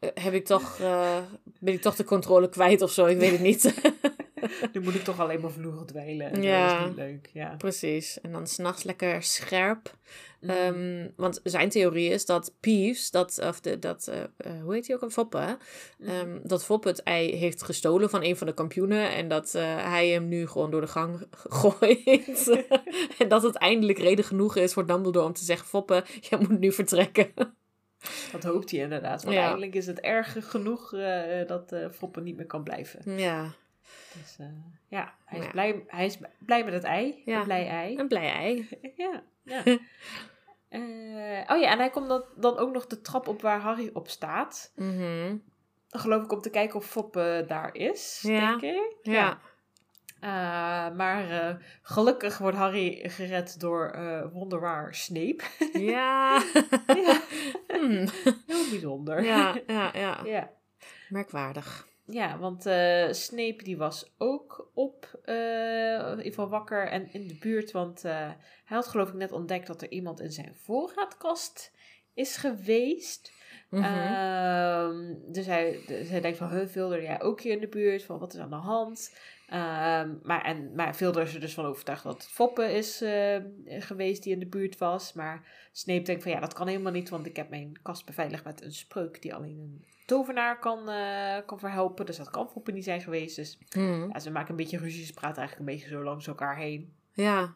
S2: eh, heb ik toch, eh, ben ik toch de controle kwijt of zo. Ik weet het niet.
S1: Nu moet ik toch alleen maar vloeren dweilen. En
S2: Ja.
S1: Dat is niet leuk. Ja.
S2: Precies. En dan s'nachts lekker scherp.
S1: Mhm.
S2: Ehm, want zijn theorie is dat Peeves, dat, of de, dat eh, eh, hoe heet hij ook, een Foppe?
S1: Mhm.
S2: Ehm, dat Foppe het ei heeft gestolen van een van de kampioenen en dat eh, hij hem nu gewoon door de gang gooit. en dat het eindelijk reden genoeg is voor Dumbledore om te zeggen, Foppe, jij moet nu vertrekken.
S1: Dat hoopt hij inderdaad. Want
S2: Ja.
S1: eigenlijk is het erg genoeg dat Foppe niet meer kan blijven.
S2: ja,
S1: Dus eh, ja, hij is,
S2: Ja.
S1: Blij, hij is blij met het ei.
S2: Ja.
S1: Een blij ei.
S2: een blij ei.
S1: Ja, ja. Eh, oh ja, en hij komt dan, dan ook nog de trap op waar Harry op staat.
S2: Mhm.
S1: Geloof ik om te kijken of Foppe daar is,
S2: Ja.
S1: denk ik.
S2: Ja.
S1: Eh, maar eh, gelukkig wordt Harry gered door eh wonderwaar Snape.
S2: Ja.
S1: ja,
S2: Hmm.
S1: heel bijzonder.
S2: ja, ja, ja.
S1: ja.
S2: Merkwaardig.
S1: Ja, want eh, Snape die was ook op, eh, in ieder geval wakker en in de buurt. Want eh, hij had geloof ik net ontdekt dat er iemand in zijn voorraadkast is geweest.
S2: Mhm.
S1: Ehm, dus, hij, dus hij denkt van, huh, Vilder, jij ook hier in de buurt? Van, wat is aan de hand? Ehm, maar, en, maar Vilder is er dus van overtuigd dat het Foppe is geweest die in de buurt was. Maar Snape denkt van, ja, dat kan helemaal niet, want ik heb mijn kast beveiligd met een spreuk die alleen een tovenaar kan, eh, kan verhelpen. Dus dat kan Foppe niet zijn geweest. Dus
S2: Mhm.
S1: ja, ze maken een beetje ruzie, ze praten eigenlijk een beetje zo langs elkaar heen.
S2: Ja.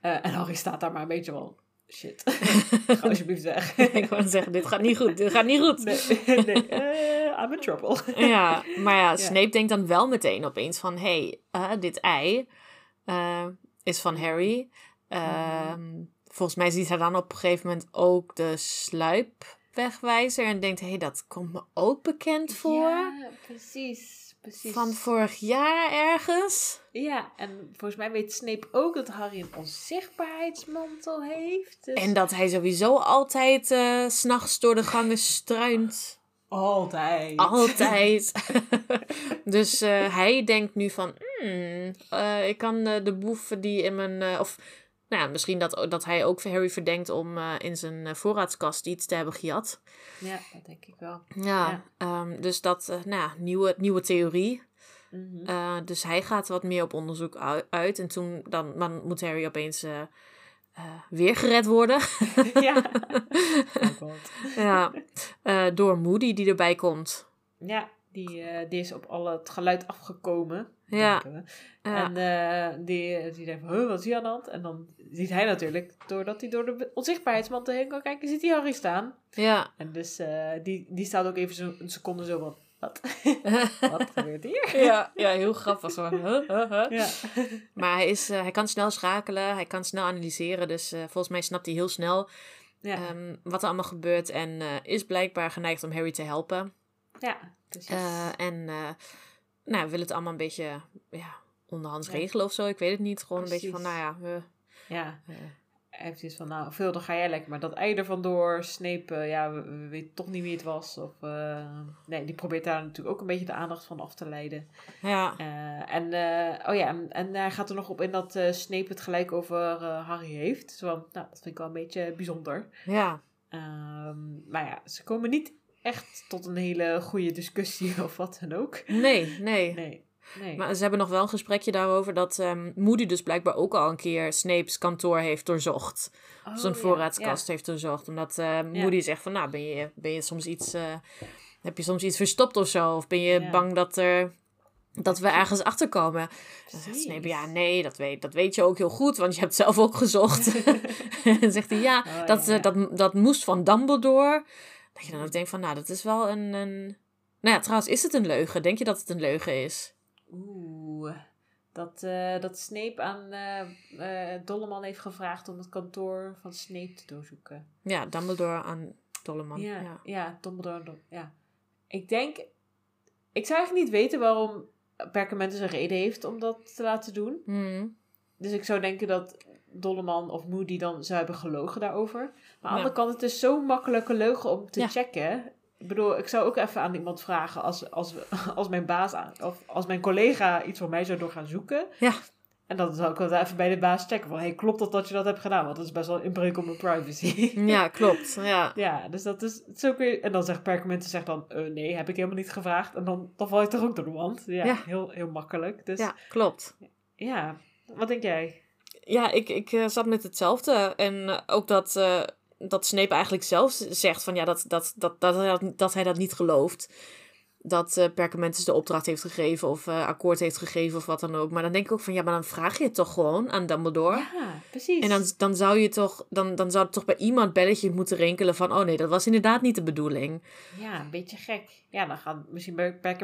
S1: Eh, en Harry staat daar maar een beetje van, shit, ga alsjeblieft weg.
S2: ik wou zeggen, dit gaat niet goed. Dit gaat niet goed.
S1: nee, nee eh, I'm in trouble.
S2: Ja, maar ja, Snape denkt dan wel meteen opeens van... hé, hey, dit ei is van Harry. Ehm, volgens mij ziet hij dan op een gegeven moment ook de sluipwegwijzer... en denkt, hé, hey, dat komt me ook bekend voor.
S1: Ja, precies. precies.
S2: van vorig jaar ergens.
S1: Ja, en volgens mij weet Snape ook dat Harry een onzichtbaarheidsmantel heeft. Dus...
S2: En dat hij sowieso altijd eh, s s'nachts door de gangen struint.
S1: Altijd.
S2: Altijd. dus eh, hij denkt nu van, hmm, eh, ik kan eh, de boef die in mijn, eh, of nou ja, misschien dat, dat hij ook Harry verdenkt om eh, in zijn eh, voorraadskast iets te hebben gejat.
S1: Ja, dat denk ik wel.
S2: Ja,
S1: Ja.
S2: ehm, dus dat, eh, nou ja, nieuwe, nieuwe theorie.
S1: Mhm.
S2: Dus hij gaat wat meer op onderzoek ui- uit. En toen dan, dan moet Harry opeens weer gered worden.
S1: ja. Oh
S2: ja, door Moody die erbij komt.
S1: Ja, die, eh, die is op al het geluid afgekomen.
S2: Ja.
S1: En eh, die, die denkt van, huh, wat is hier aan de hand? En dan ziet hij natuurlijk, doordat hij door de onzichtbaarheidsmantel heen kan kijken, ziet hij Harry staan.
S2: Ja,
S1: En dus eh, die, die staat ook even zo, een seconde zo van, wat? wat gebeurt hier?
S2: ja, ja, heel grappig. Zo. Huh, huh, huh.
S1: Ja.
S2: Maar hij, is, hij kan snel schakelen, hij kan snel analyseren. Dus volgens mij snapt hij heel snel
S1: Ja.
S2: ehm, wat er allemaal gebeurt. En is blijkbaar geneigd om Harry te helpen.
S1: Ja, precies.
S2: Eh, en eh nou, wil het allemaal een beetje ja, onderhands
S1: Ja.
S2: regelen of zo. Ik weet het niet. Gewoon een beetje van, nou ja... eh,
S1: ja, hij heeft iets van, nou, veel, dan ga jij lekker. Maar dat ei er vandoor, Snape, eh, ja, we, we weten toch niet wie het was. Of, eh, nee, die probeert daar natuurlijk ook een beetje de aandacht van af te leiden.
S2: ja,
S1: en, oh ja, en, en hij gaat er nog op in dat Snape het gelijk over Harry heeft. Zo, van, nou, dat vind ik wel een beetje bijzonder.
S2: ja,
S1: Ehm, maar ja, ze komen niet echt tot een hele goede discussie of wat dan ook.
S2: nee, nee.
S1: Nee, nee.
S2: Maar ze hebben nog wel een gesprekje daarover dat ehm, Moody dus blijkbaar ook al een keer Snape's kantoor heeft doorzocht.
S1: Oh,
S2: zijn
S1: ja,
S2: voorraadskast heeft doorzocht. Omdat eh, Moody zegt van, nou, ben je, ben je soms iets... eh, heb je soms iets verstopt of zo? Of ben je bang dat, er, dat we ergens achterkomen? Dan zegt. Snape, ja, nee, dat weet, dat weet je ook heel goed, want je hebt zelf ook gezocht. en zegt hij, ja,
S1: Oh,
S2: dat, eh, dat, dat moest van Dumbledore. Dat je dan ook denkt van, nou, dat is wel een... een... Nou ja, trouwens, is het een leugen? Denk je dat het een leugen is?
S1: Oeh, dat, eh, dat Snape aan eh, Dolleman heeft gevraagd om het kantoor van Snape te doorzoeken.
S2: Ja, Dumbledore aan Dolleman.
S1: Ja,
S2: Ja.
S1: ja. Dumbledore. Ja. Ik denk... Ik zou eigenlijk niet weten waarom Perkamentus een reden heeft om dat te laten doen.
S2: Hmm.
S1: Dus ik zou denken dat Dolleman of Moody dan zou hebben gelogen daarover. Maar aan de
S2: Ja.
S1: andere kant, het is zo'n makkelijke leugen om te
S2: Ja.
S1: checken. Ik bedoel, ik zou ook even aan iemand vragen als, als, als mijn baas aan, of als mijn collega iets voor mij zou door gaan zoeken.
S2: Ja.
S1: En dan zou ik wel even bij de baas checken van, hey, klopt dat dat je dat hebt gedaan? Want dat is best wel een inbreuk op mijn privacy.
S2: ja, klopt. Ja.
S1: ja, dus dat is, ook weer... En dan zegt Perkamenten zegt dan, eh, nee, heb ik helemaal niet gevraagd. En dan, dan val je toch ook door de wand. Ja,
S2: Ja.
S1: Heel, heel makkelijk. Dus
S2: ja, klopt.
S1: ja, wat denk jij?
S2: Ja, ik, ik eh, zat met hetzelfde. En eh, ook dat, eh, dat Snape eigenlijk zelf zegt van ja, dat, dat, dat, dat, dat hij dat niet gelooft. Dat eh Perkamentus de opdracht heeft gegeven of eh, akkoord heeft gegeven of wat dan ook. Maar dan denk ik ook van ja, maar dan vraag je het toch gewoon aan Dumbledore.
S1: Ja, precies.
S2: En dan, dan zou je toch, dan, dan zou het toch bij iemand belletje moeten rinkelen van oh nee, dat was inderdaad niet de bedoeling.
S1: Ja, een beetje gek. Ja, dan gaan misschien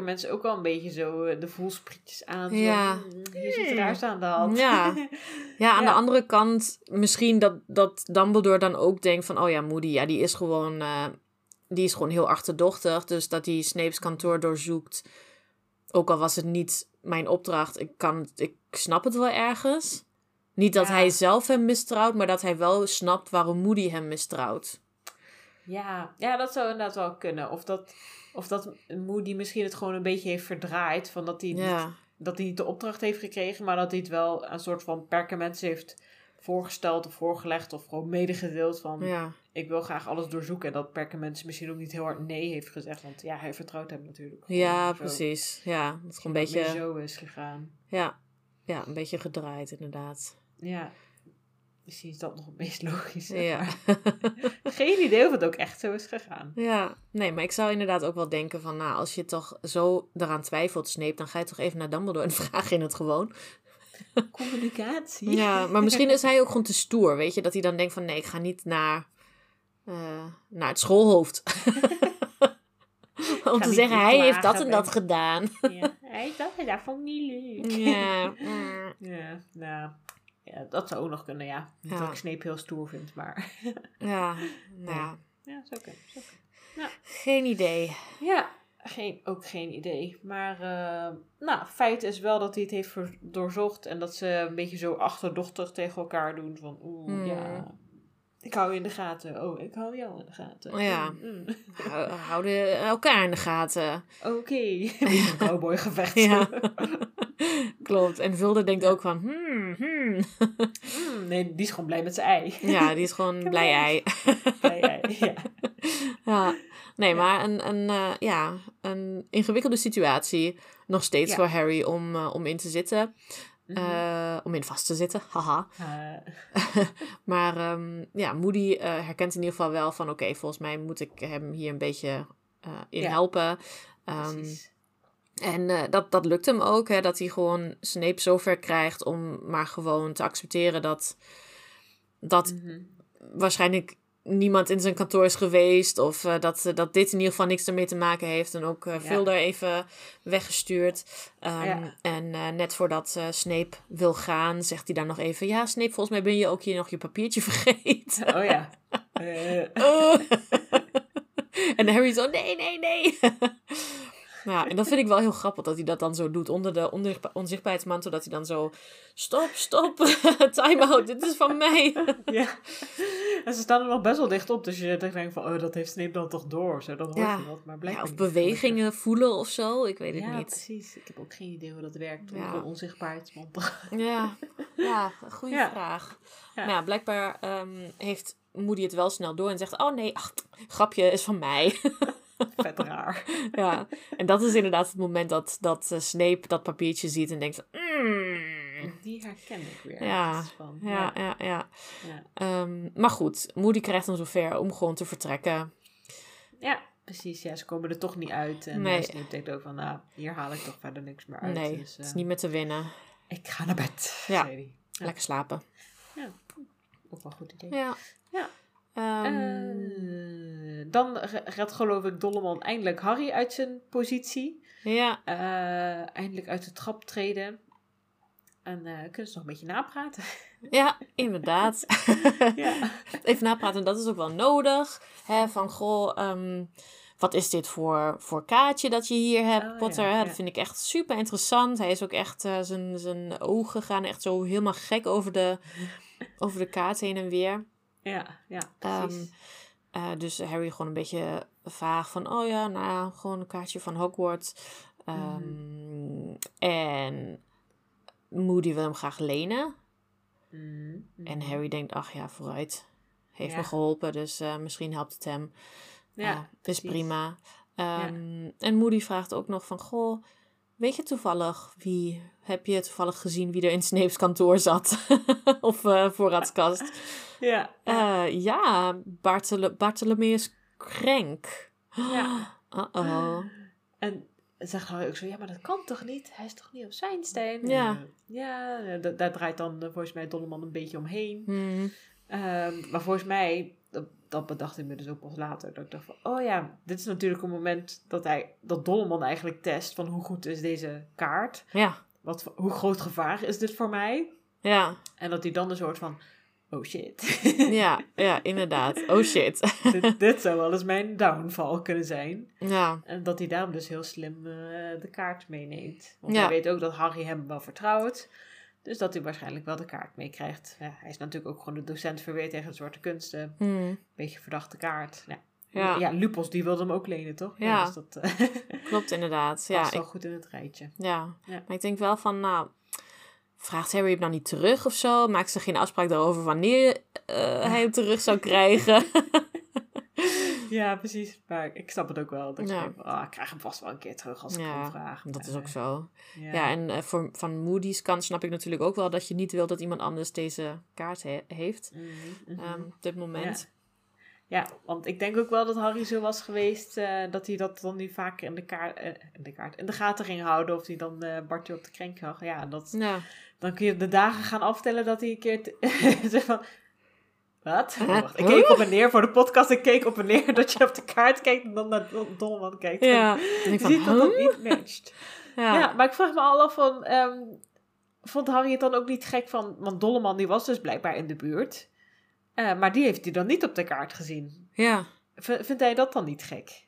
S1: mensen ook wel een beetje zo eh, de voelsprietjes aan. Zo,
S2: Ja.
S1: "Hmm, Hier zit er aan de hand.
S2: Ja. Ja, aan
S1: Ja.
S2: de andere kant, misschien dat, dat Dumbledore dan ook denkt van, oh ja, Moody, ja, die is gewoon, die is gewoon heel achterdochtig. Dus dat hij Snape's kantoor doorzoekt. Ook al was het niet mijn opdracht, ik, kan, ik snap het wel ergens. Niet dat
S1: Ja.
S2: hij zelf hem mistrouwt, maar dat hij wel snapt waarom Moody hem mistrouwt.
S1: ja, ja, dat zou inderdaad wel kunnen. Of dat, of dat Moody misschien het gewoon een beetje heeft verdraaid. Van dat hij, niet, dat hij niet de opdracht heeft gekregen, maar dat hij het wel een soort van perkament heeft voorgesteld of voorgelegd. Of gewoon medegedeeld van
S2: ja,
S1: ik wil graag alles doorzoeken. En dat perkament misschien ook niet heel hard nee heeft gezegd. Want ja, hij vertrouwt hem natuurlijk.
S2: ja,
S1: zo.
S2: precies. Ja, het is gewoon een
S1: Beetje... zo is gegaan.
S2: ja, ja, een beetje gedraaid inderdaad.
S1: Ja, misschien is dat nog het meest logische.
S2: Ja.
S1: Geen idee of het ook echt zo is gegaan.
S2: Ja, nee, maar ik zou inderdaad ook wel denken van, nou, als je toch zo eraan twijfelt, Snape, dan ga je toch even naar Dumbledore en vraag je het gewoon.
S1: Communicatie.
S2: Ja, maar misschien is hij ook gewoon te stoer, weet je, dat hij dan denkt van, nee, ik ga niet naar, eh, naar het schoolhoofd. Om te zeggen, hij heeft dat en dat gedaan.
S1: Ja, hij dat en dat vond ik niet leuk.
S2: Ja, mm,
S1: Ja, nou, ja, dat zou ook nog kunnen, ja. Niet
S2: Ja.
S1: dat ik Snape heel stoer vind, maar...
S2: ja, nou, ja,
S1: ja, zo kunnen. Zo kunnen.
S2: geen idee.
S1: Ja, geen, ook geen idee. Maar uh, nou, feit is wel dat hij het heeft doorzocht. En dat ze een beetje zo achterdochtig tegen elkaar doen. Van oeh,
S2: Hmm.
S1: ja, ik hou je in de gaten. Oh, ik hou jou in de gaten.
S2: Ja.
S1: Mm, mm.
S2: Hou- Houden elkaar in de gaten.
S1: Oké, een cowboygevecht.
S2: Ja. Klopt. En Vulde denkt ook van, hmm, hmm.
S1: Mm, nee, die is gewoon blij met zijn ei.
S2: Ja, die is gewoon blij ei.
S1: Blij ei, ja.
S2: Ja. Nee, maar een, een, eh, ja, een ingewikkelde situatie. Nog steeds voor Harry om, eh, om in te zitten.
S1: Mhm.
S2: Eh, om in vast te zitten, haha.
S1: Eh,
S2: Maar ehm, ja, Moody herkent in ieder geval wel van... oké, volgens mij moet ik hem hier een beetje in
S1: Ja.
S2: helpen.
S1: Precies.
S2: en dat, dat lukt hem ook, hè, dat hij gewoon Snape zover krijgt... om maar gewoon te accepteren dat, dat
S1: Mhm.
S2: waarschijnlijk niemand in zijn kantoor is geweest... of eh, dat, dat dit in ieder geval niks ermee te maken heeft... en ook eh veel daar even weggestuurd. Ehm,
S1: Ja.
S2: En eh, net voordat eh, Snape wil gaan, zegt hij dan nog even... ja, Snape, volgens mij ben je ook hier nog je papiertje vergeten.
S1: Oh ja. Eh,
S2: Oh. en Harry zo, nee, nee, nee. Ja, en dat vind ik wel heel grappig dat hij dat dan zo doet. Onder de onzichtba- onzichtbaarheidsmantel, dat hij dan zo... Stop, stop, time out, dit is van mij.
S1: ja. En ze staan er nog best wel dicht op. Dus je denkt van, oh, dat heeft Snape dan toch door. Zo, dan hoort
S2: Ja.
S1: je wat. Maar
S2: Ja,
S1: blijkbaar
S2: of
S1: niet.
S2: bewegingen voelen of zo, ik weet het
S1: Ja,
S2: niet.
S1: precies. Ik heb ook geen idee hoe dat werkt.
S2: Ja.
S1: Ja. Onzichtbaarheidsmantel.
S2: Ja, ja goede vraag.
S1: Ja.
S2: Nou, ja, blijkbaar ehm, heeft Moody het wel snel door en zegt... Oh nee, ach, grapje is van mij.
S1: Vet raar.
S2: ja, en dat is inderdaad het moment dat, dat eh, Snape dat papiertje ziet en denkt... Mm,
S1: Die herken ik weer.
S2: Ja,
S1: Van.
S2: ja, ja, ja.
S1: Ja.
S2: Ehm, maar goed, Moody krijgt hem zover om gewoon te vertrekken.
S1: Ja, precies. Ja, ze komen er toch niet uit. En
S2: Nee.
S1: Snape denkt ook van, nou, hier haal ik toch verder niks meer uit.
S2: nee,
S1: Dus,
S2: het is
S1: eh,
S2: niet meer te winnen.
S1: ik ga naar bed,
S2: Ja.
S1: Ja.
S2: Lekker slapen.
S1: Ook wel een goed idee.
S2: Ja.
S1: Ja. Eh, dan re- redt geloof ik Dolleman eindelijk Harry uit zijn positie.
S2: ja,
S1: Eh, eindelijk uit de trap treden. En eh kunnen ze nog een beetje napraten?
S2: ja, inderdaad.
S1: ja.
S2: Even napraten, dat is ook wel nodig. Hè, van, goh, ehm, wat is dit voor, voor kaartje dat je hier hebt,
S1: Oh,
S2: Potter?
S1: ja,
S2: hè?
S1: ja.
S2: Dat vind ik echt super interessant. Hij is ook echt, zijn, zijn ogen gaan echt zo helemaal gek over de, over de kaart heen en weer.
S1: Ja, ja,
S2: Ehm,
S1: precies.
S2: eh, dus Harry gewoon een beetje vaag van, oh ja, nou gewoon een kaartje van Hogwarts. Ehm, En Moody wil hem graag lenen.
S1: Mm, mm.
S2: En Harry denkt, ach ja, vooruit. Heeft
S1: Ja.
S2: me geholpen, dus eh, misschien helpt het hem.
S1: ja,
S2: Ja, is prima. Ehm, En Moody vraagt ook nog van, goh, weet je toevallig wie, heb je toevallig gezien wie er in Snape's kantoor zat? of eh, voorraadskast?
S1: Ja,
S2: Eh, ja, Bartholomeus Krenk.
S1: Ja.
S2: Uh-oh.
S1: En zegt Harry ook zo, ja, maar dat kan toch niet? Hij is toch niet op zijn steen?
S2: Ja.
S1: En, eh, ja, da- daar draait dan volgens mij Dolleman een beetje omheen. Ehm, maar volgens mij, dat, bedacht ik me dus ook pas later, dat ik dacht van, oh ja, dit is natuurlijk een moment dat, hij, dat Dolleman eigenlijk test van hoe goed is deze kaart?
S2: Ja,
S1: Wat, hoe groot gevaar is dit voor mij?
S2: ja,
S1: En dat hij dan een soort van, oh shit,
S2: ja, ja, inderdaad. Oh shit.
S1: dit, dit zou wel eens mijn downfall kunnen zijn.
S2: ja,
S1: En dat hij daarom dus heel slim eh, de kaart meeneemt. Want
S2: Ja.
S1: hij weet ook dat Harry hem wel vertrouwt. Dus dat hij waarschijnlijk wel de kaart meekrijgt. Ja, hij is natuurlijk ook gewoon de docent verweerd tegen de zwarte kunsten.
S2: Hmm.
S1: Beetje verdachte kaart. Ja.
S2: Ja.
S1: Ja. Lupos die wilde hem ook lenen, toch?
S2: Ja.
S1: dus dat eh
S2: klopt inderdaad. Ja,
S1: wel
S2: ik,
S1: goed in het rijtje.
S2: ja.
S1: Ja.
S2: maar ik denk wel van, nou, vraagt Harry hem dan niet terug of zo? Maakt ze geen afspraak daarover wanneer eh, hij hem terug zou krijgen?
S1: Ja, precies. Maar ik snap het ook wel. Dat
S2: Ja.
S1: van, ah, ik krijg hem vast wel een keer terug als ik
S2: Ja,
S1: hem vraag.
S2: Dat is ook zo.
S1: Ja,
S2: Ja, en eh, voor, van Moody's kant snap ik natuurlijk ook wel dat je niet wilt dat iemand anders deze kaart he- heeft.
S1: Mhm, mhm.
S2: ehm, op dit moment.
S1: Ja, want ik denk ook wel dat Harry zo was geweest eh, dat hij dat dan nu vaker in de, kaart, eh, in de kaart in de gaten ging houden. Of hij dan eh Bartje op de krenk zag. Ja, dat,
S2: Ja.
S1: dan kun je de dagen gaan aftellen dat hij een keer van... Wat?
S2: Huh?
S1: Wacht, ik keek op en neer voor de podcast. Ik keek op en neer dat je op de kaart kijkt en dan naar Dol- Dolman kijkt.
S2: Ja.
S1: En
S2: ik
S1: je
S2: van,
S1: ziet dat dat niet matcht.
S2: Ja.
S1: Ja. maar ik vraag me al af van... ehm, vond Harry het dan ook niet gek van... Want Dolleman die was dus blijkbaar in de buurt. Eh, maar die heeft hij dan niet op de kaart gezien.
S2: ja.
S1: V- vindt hij dat dan niet gek?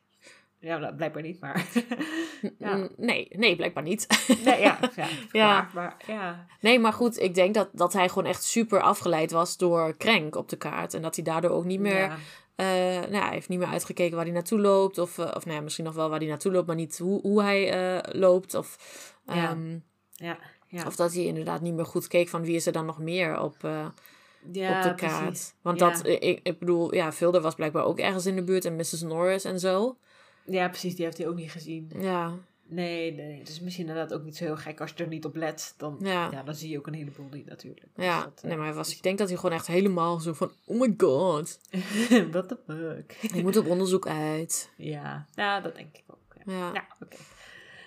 S1: Ja, blijkbaar niet, maar... ja.
S2: Mm, Nee, nee, blijkbaar niet.
S1: Nee, ja, ja. Maar, ja.
S2: Nee, maar goed, ik denk dat, dat hij gewoon echt super afgeleid was door Krenk op de kaart. En dat hij daardoor ook niet meer...
S1: Ja.
S2: eh, nou, ja, hij heeft niet meer uitgekeken waar hij naartoe loopt. Of, eh, of nou ja, misschien nog wel waar hij naartoe loopt, maar niet hoe, hoe hij eh, loopt. Of,
S1: Ja.
S2: ehm,
S1: Ja, ja.
S2: of dat hij inderdaad niet meer goed keek van wie is er dan nog meer op,
S1: ja,
S2: op de kaart.
S1: precies.
S2: Want
S1: Ja.
S2: dat, ik, ik bedoel, ja, Vilder was blijkbaar ook ergens in de buurt. En Mrs. Norris en zo.
S1: Ja, precies, die heeft hij ook niet gezien.
S2: Ja,
S1: Nee, nee, het is misschien inderdaad ook niet zo heel gek als je er niet op let. Dan,
S2: ja.
S1: ja. dan zie je ook een heleboel niet natuurlijk. Dus
S2: Ja,
S1: dat, eh,
S2: nee, maar hij was, ik denk dat hij gewoon echt helemaal zo van, oh my god,
S1: What the fuck?
S2: ik moet op onderzoek uit.
S1: ja, ja, dat denk ik ook. Ja,
S2: Ja,
S1: ja oké.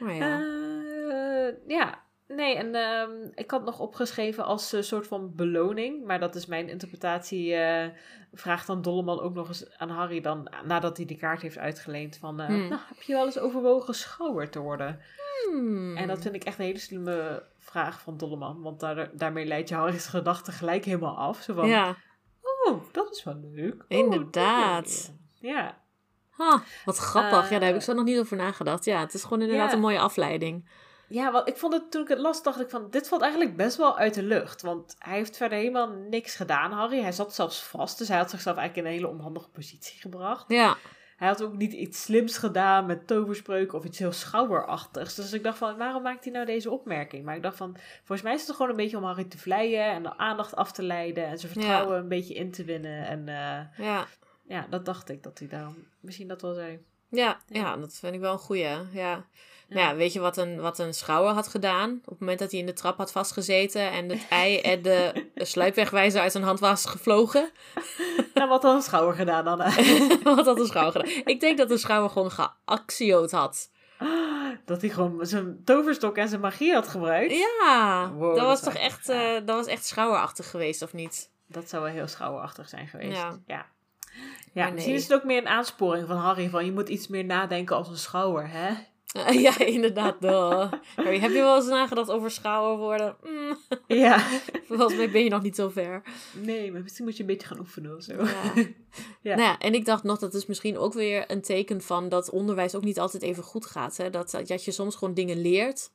S2: maar ja.
S1: Eh, ja, nee, en ehm, ik had nog opgeschreven als een soort van beloning, maar dat is mijn interpretatie. eh, vraagt dan Dolleman ook nog eens aan Harry dan, nadat hij die kaart heeft uitgeleend, van, eh,
S2: Hmm.
S1: nou, heb je wel eens overwogen schouwer te worden?
S2: Hmm.
S1: En dat vind ik echt een hele slimme vraag van Dolleman, want daar, daarmee leidt je Harry's gedachten gelijk helemaal af. Zo van,
S2: ja,
S1: oh, dat is wel leuk. Oh,
S2: Inderdaad.
S1: Ja,
S2: Ah, wat grappig. ja, daar heb ik
S1: Eh,
S2: zo nog niet over nagedacht. Ja, het is gewoon inderdaad
S1: ja.
S2: een mooie afleiding.
S1: Ja, want ik vond het toen ik het las, dacht ik van, dit valt eigenlijk best wel uit de lucht. Want hij heeft verder helemaal niks gedaan, Harry. Hij zat zelfs vast, dus hij had zichzelf eigenlijk in een hele onhandige positie gebracht.
S2: Ja,
S1: Hij had ook niet iets slims gedaan met toverspreuken of iets heel schouwerachtigs. Dus ik dacht van, waarom maakt hij nou deze opmerking? Maar ik dacht van, volgens mij is het gewoon een beetje om Harry te vleien en de aandacht af te leiden en zijn vertrouwen een beetje in te winnen. En eh,
S2: ja.
S1: ja, dat dacht ik dat hij daarom misschien dat wel zei.
S2: Ja,
S1: Ja.
S2: ja, dat vind ik wel een goeie. Ja. Nou ja, weet je wat een, wat een schouwer had gedaan? Op het moment dat hij in de trap had vastgezeten en het ei en de sluipwegwijzer uit zijn hand was gevlogen.
S1: Nou, wat had een schouwer gedaan dan?
S2: wat had een schouwer gedaan? Ik denk dat de schouwer gewoon geactioot had.
S1: dat hij gewoon zijn toverstok en zijn magie had gebruikt.
S2: Ja,
S1: Wow,
S2: dat
S1: dat
S2: was toch
S1: echt
S2: eh, dat was echt schouwerachtig geweest, of niet?
S1: Dat zou wel heel schouwerachtig zijn geweest.
S2: Ja.
S1: Ja. Ja, misschien is het ook meer een aansporing van Harry. Van je moet iets meer nadenken als een schouwer, hè?
S2: ja, inderdaad. duh. Harry, heb je wel eens nagedacht over schouwer worden? Mm,
S1: Ja.
S2: volgens mij ben je nog niet zo ver.
S1: Nee, maar misschien moet je een beetje gaan oefenen of zo.
S2: Ja.
S1: Ja.
S2: Nou ja, en ik dacht nog, dat is misschien ook weer een teken van dat onderwijs ook niet altijd even goed gaat. Hè? Dat, dat je soms gewoon dingen leert,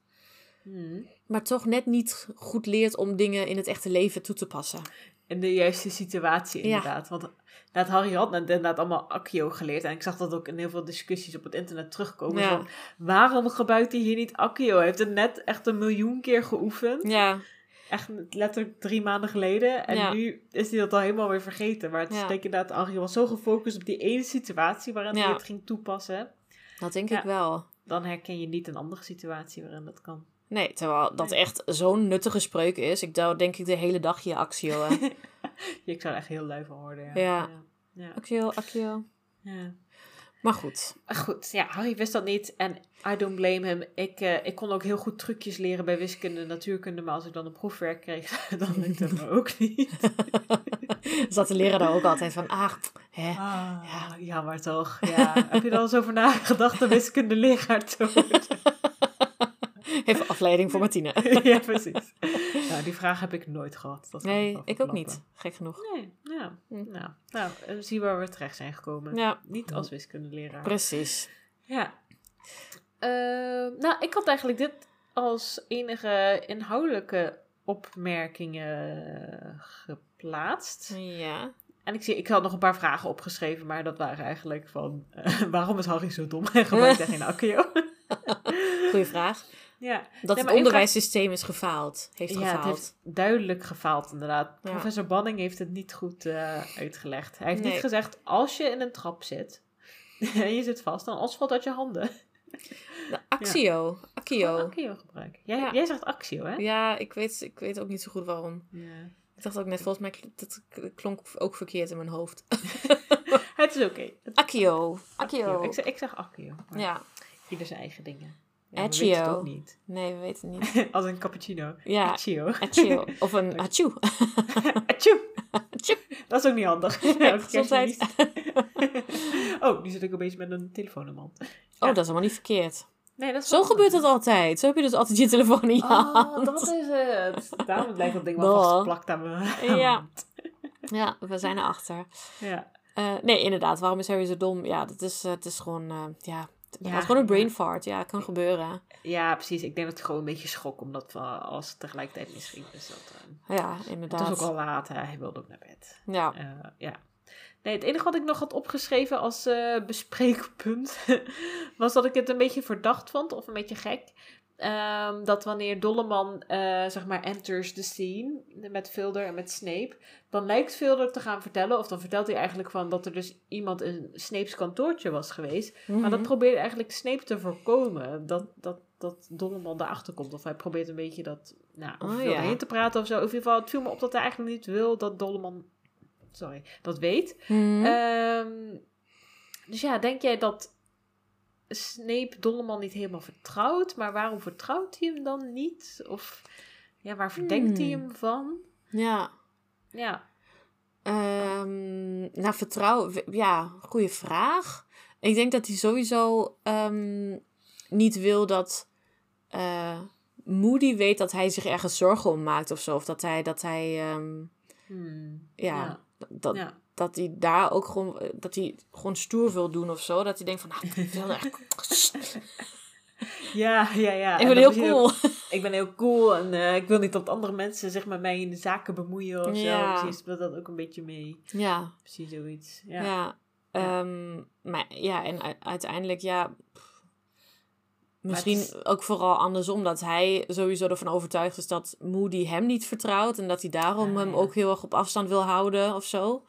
S1: Hmm.
S2: maar toch net niet goed leert om dingen in het echte leven toe te passen.
S1: In de juiste situatie,
S2: Ja.
S1: inderdaad. Want inderdaad, Harry had inderdaad allemaal Accio geleerd. En ik zag dat ook in heel veel discussies op het internet terugkomen.
S2: Ja.
S1: Van, waarom gebruikt hij hier niet Accio? Hij heeft het net echt een miljoen keer geoefend.
S2: Ja,
S1: Echt letterlijk drie maanden geleden. En
S2: Ja.
S1: nu is hij dat al helemaal weer vergeten. Maar het is denk ik inderdaad, Harry was zo gefocust op die ene situatie waarin hij het ging toepassen.
S2: dat denk ik wel.
S1: Dan herken je niet een andere situatie waarin dat kan.
S2: Nee, terwijl dat
S1: Nee.
S2: echt zo'n nuttige spreuk is. Ik zou denk ik de hele dag je actio. hè.
S1: ik zou er echt heel lui van worden. Ja.
S2: Ja.
S1: Ja. ja.
S2: actio, actio.
S1: ja.
S2: Maar goed.
S1: Maar Goed, ja, Harry wist dat niet en I don't blame him. Ik, eh, ik kon ook heel goed trucjes leren bij wiskunde en natuurkunde, maar als ik dan een proefwerk kreeg, dan lukte me ook niet.
S2: Zat de leraar daar ook altijd van, ah, hè.
S1: Ah, ja. jammer toch. Ja. Heb je er al eens over nagedacht een wiskunde leraar?
S2: Even afleiding voor Martine.
S1: ja, precies. Nou, die vraag heb ik nooit gehad. Dat
S2: Nee, ik ook niet. Gek genoeg.
S1: Nee, nou,
S2: Hm.
S1: nou, nou eh, zie waar we terecht zijn gekomen.
S2: Ja,
S1: Niet als wiskundeleraar.
S2: precies.
S1: Ja. Ehm, nou, ik had eigenlijk dit als enige inhoudelijke opmerkingen geplaatst.
S2: Ja.
S1: En ik, zie, ik had nog een paar vragen opgeschreven, maar dat waren eigenlijk van... eh, waarom is Harry zo dom en hij geen Accio?
S2: Goeie vraag.
S1: Ja.
S2: Dat
S1: Nee,
S2: het onderwijssysteem is gefaald. Heeft
S1: ja,
S2: gefaald.
S1: het heeft duidelijk gefaald inderdaad.
S2: Ja.
S1: Professor Banning heeft het niet goed eh, uitgelegd. Hij heeft
S2: Nee.
S1: niet gezegd, als je in een trap zit en je zit vast, dan valt uit je handen.
S2: De Actio. Actio.
S1: Gewoon Accio gebruiken. Jij,
S2: Ja.
S1: jij zegt Accio, hè?
S2: Ja, ik weet, ik weet ook niet zo goed waarom.
S1: Ja.
S2: Ik dacht ook net, volgens mij dat klonk ook verkeerd in mijn hoofd.
S1: Het is oké. Het-
S2: Accio.
S1: Accio.
S2: Accio.
S1: Ik zeg, ik zeg Accio.
S2: Ja.
S1: Ieder zijn eigen dingen. Ja, we
S2: Accio.
S1: weten het ook niet.
S2: Nee, we weten niet.
S1: Als een cappuccino.
S2: Ja.
S1: Accio.
S2: Accio. Of een achu.
S1: Atjoe. Dat is ook niet handig.
S2: Nee,
S1: Ja,
S2: gezondheid.
S1: kerstmis. oh, nu zit ik opeens met een telefoon in mijn hand.
S2: Oh, dat is helemaal niet verkeerd.
S1: Nee, dat is
S2: Zo gebeurt het altijd. Zo heb je dus altijd je telefoon in je
S1: Oh,
S2: hand.
S1: dat is het. Daarom lijkt dat ding wel vastgeplakt aan mijn
S2: Ja.
S1: hand.
S2: Ja, we zijn erachter.
S1: Ja.
S2: Eh, nee, inderdaad. Waarom is Harry zo dom? Ja, dat is, eh, het is gewoon... eh, ja, Het
S1: Ja,
S2: was gewoon een brain fart. Ja, kan gebeuren.
S1: Ja, precies. Ik denk dat ik gewoon een beetje schrok, omdat we alles tegelijkertijd misging. Dus dat, eh,
S2: Ja,
S1: het
S2: inderdaad.
S1: was ook al laat, hè. hij wilde ook naar bed.
S2: Ja.
S1: Eh, ja. Nee, het enige wat ik nog had opgeschreven als eh, bespreekpunt was dat ik het een beetje verdacht vond, of een beetje gek. Ehm, dat wanneer Dolleman, eh, zeg maar, enters the scene met Vilder en met Snape, dan lijkt Vilder te gaan vertellen, of dan vertelt hij eigenlijk van dat er dus iemand in Snape's kantoortje was geweest. Maar dat
S2: Mhm.
S1: probeert eigenlijk Snape te voorkomen, dat, dat, dat Dolleman daarachter komt. Of hij probeert een beetje dat, nou, of
S2: Oh, ja.
S1: te praten of zo. Of in ieder geval, het viel me op dat hij eigenlijk niet wil dat Dolleman, sorry, dat weet.
S2: Mhm.
S1: Ehm, dus ja, denk jij dat Snape Dolleman niet helemaal vertrouwt? Maar waarom vertrouwt hij hem dan niet? Of ja, waar verdenkt hij
S2: Hmm.
S1: hem van?
S2: ja.
S1: Ja,
S2: Ehm, nou, vertrouwen. Ja, goede vraag. Ik denk dat hij sowieso ehm, niet wil dat eh, Moody weet dat hij zich ergens zorgen om maakt of zo. Of dat hij, dat hij, ehm,
S1: Hmm.
S2: ja,
S1: Ja.
S2: Dat,
S1: ja.
S2: Dat hij daar ook gewoon, eh, dat hij gewoon stoer wil doen of zo. Dat hij denkt van, nou, ik wil echt,
S1: Ja, ja, ja.
S2: ik
S1: En
S2: ben heel cool.
S1: ik ben heel cool en eh, ik wil niet dat andere mensen zich met mij in de zaken bemoeien of
S2: Ja.
S1: zo. Precies, speelt dat ook een beetje mee.
S2: Ja,
S1: Precies zoiets.
S2: ja.
S1: Ja.
S2: ehm, maar ja, en uiteindelijk, ja, pff, misschien ook vooral andersom, dat hij sowieso ervan overtuigd is dat Moody hem niet vertrouwt en dat hij daarom
S1: Ah,
S2: hem ook heel erg op afstand wil houden of zo.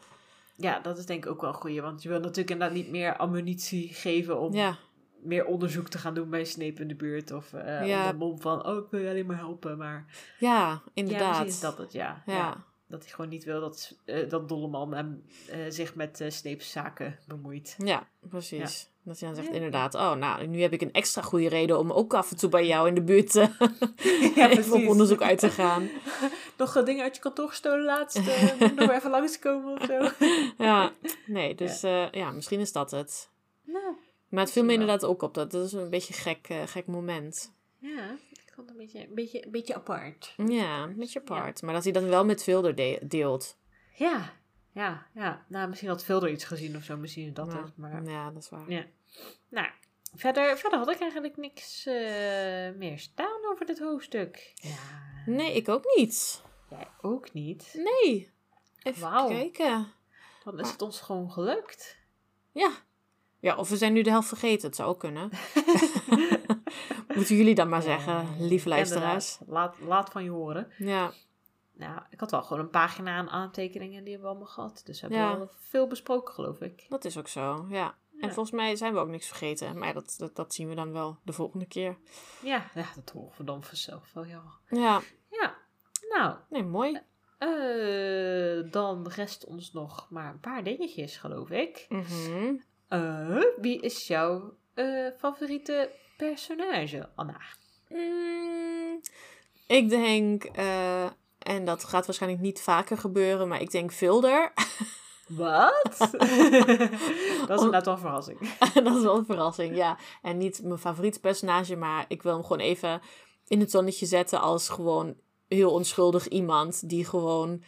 S1: Ja, dat is denk ik ook wel een goeie. Want je wil natuurlijk inderdaad niet meer ammunitie geven om
S2: Ja,
S1: meer onderzoek te gaan doen bij Snape in de buurt. Of
S2: Ja.
S1: onder de mom van, oh, ik wil je alleen maar helpen. Maar
S2: ja,
S1: ja,
S2: inderdaad.
S1: misschien is dat het, ja.
S2: Ja.
S1: Dat hij gewoon niet wil dat, eh, dat Dolleman hem, eh, zich met eh Snape's zaken bemoeit.
S2: Ja, precies. Dat hij dan zegt
S1: Ja.
S2: inderdaad, oh, nou, nu heb ik een extra goede reden om ook af en toe bij jou in de buurt eh,
S1: Ja,
S2: even op onderzoek uit te gaan.
S1: Nog eh, dingen uit je kantoor gestolen laatst. eh, moet nog even langskomen of zo.
S2: Ja, nee, dus ja, ja misschien is dat het.
S1: Nou,
S2: Maar het viel me inderdaad ook op. Dat, dat is een beetje een gek, eh, gek moment.
S1: ja, vond het een beetje, een beetje, een beetje apart.
S2: Ja, een beetje apart. Maar dat hij dan wel met Vilder de- deelt.
S1: Ja, ja, ja. Nou, misschien had Vilder iets gezien of zo. Misschien is dat
S2: ja.
S1: het. Maar
S2: ja, dat is waar.
S1: Ja. Nou, verder, verder had ik eigenlijk niks eh, meer staan over dit hoofdstuk. Ja.
S2: Nee, ik ook niet.
S1: Jij ook niet.
S2: Nee. Even kijken.
S1: Dan is het ons gewoon gelukt.
S2: Ja. Ja, of we zijn nu de helft vergeten. Het zou ook kunnen. Moeten jullie dan maar zeggen, lieve luisteraars.
S1: Laat, laat van je horen.
S2: Ja,
S1: Nou, ik had wel gewoon een pagina aan aantekeningen, die hebben we allemaal gehad. Dus we hebben
S2: Ja.
S1: wel veel besproken, geloof ik.
S2: dat is ook zo. Ja. En
S1: Ja.
S2: volgens mij zijn we ook niks vergeten. Maar dat, dat, dat zien we dan wel de volgende keer.
S1: Ja, ja dat horen we dan vanzelf wel, ja.
S2: Ja,
S1: Ja, nou,
S2: nee, mooi.
S1: eh, dan rest ons nog maar een paar dingetjes, geloof ik.
S2: Mhm.
S1: Eh, wie is jouw eh, favoriete personage, Anna?
S2: Mm, ik denk, eh, en dat gaat waarschijnlijk niet vaker gebeuren, maar ik denk Vilder.
S1: Wat? dat is inderdaad wel een verrassing.
S2: dat is wel een verrassing, ja. En niet mijn favoriete personage, maar ik wil hem gewoon even in het zonnetje zetten als gewoon heel onschuldig iemand die gewoon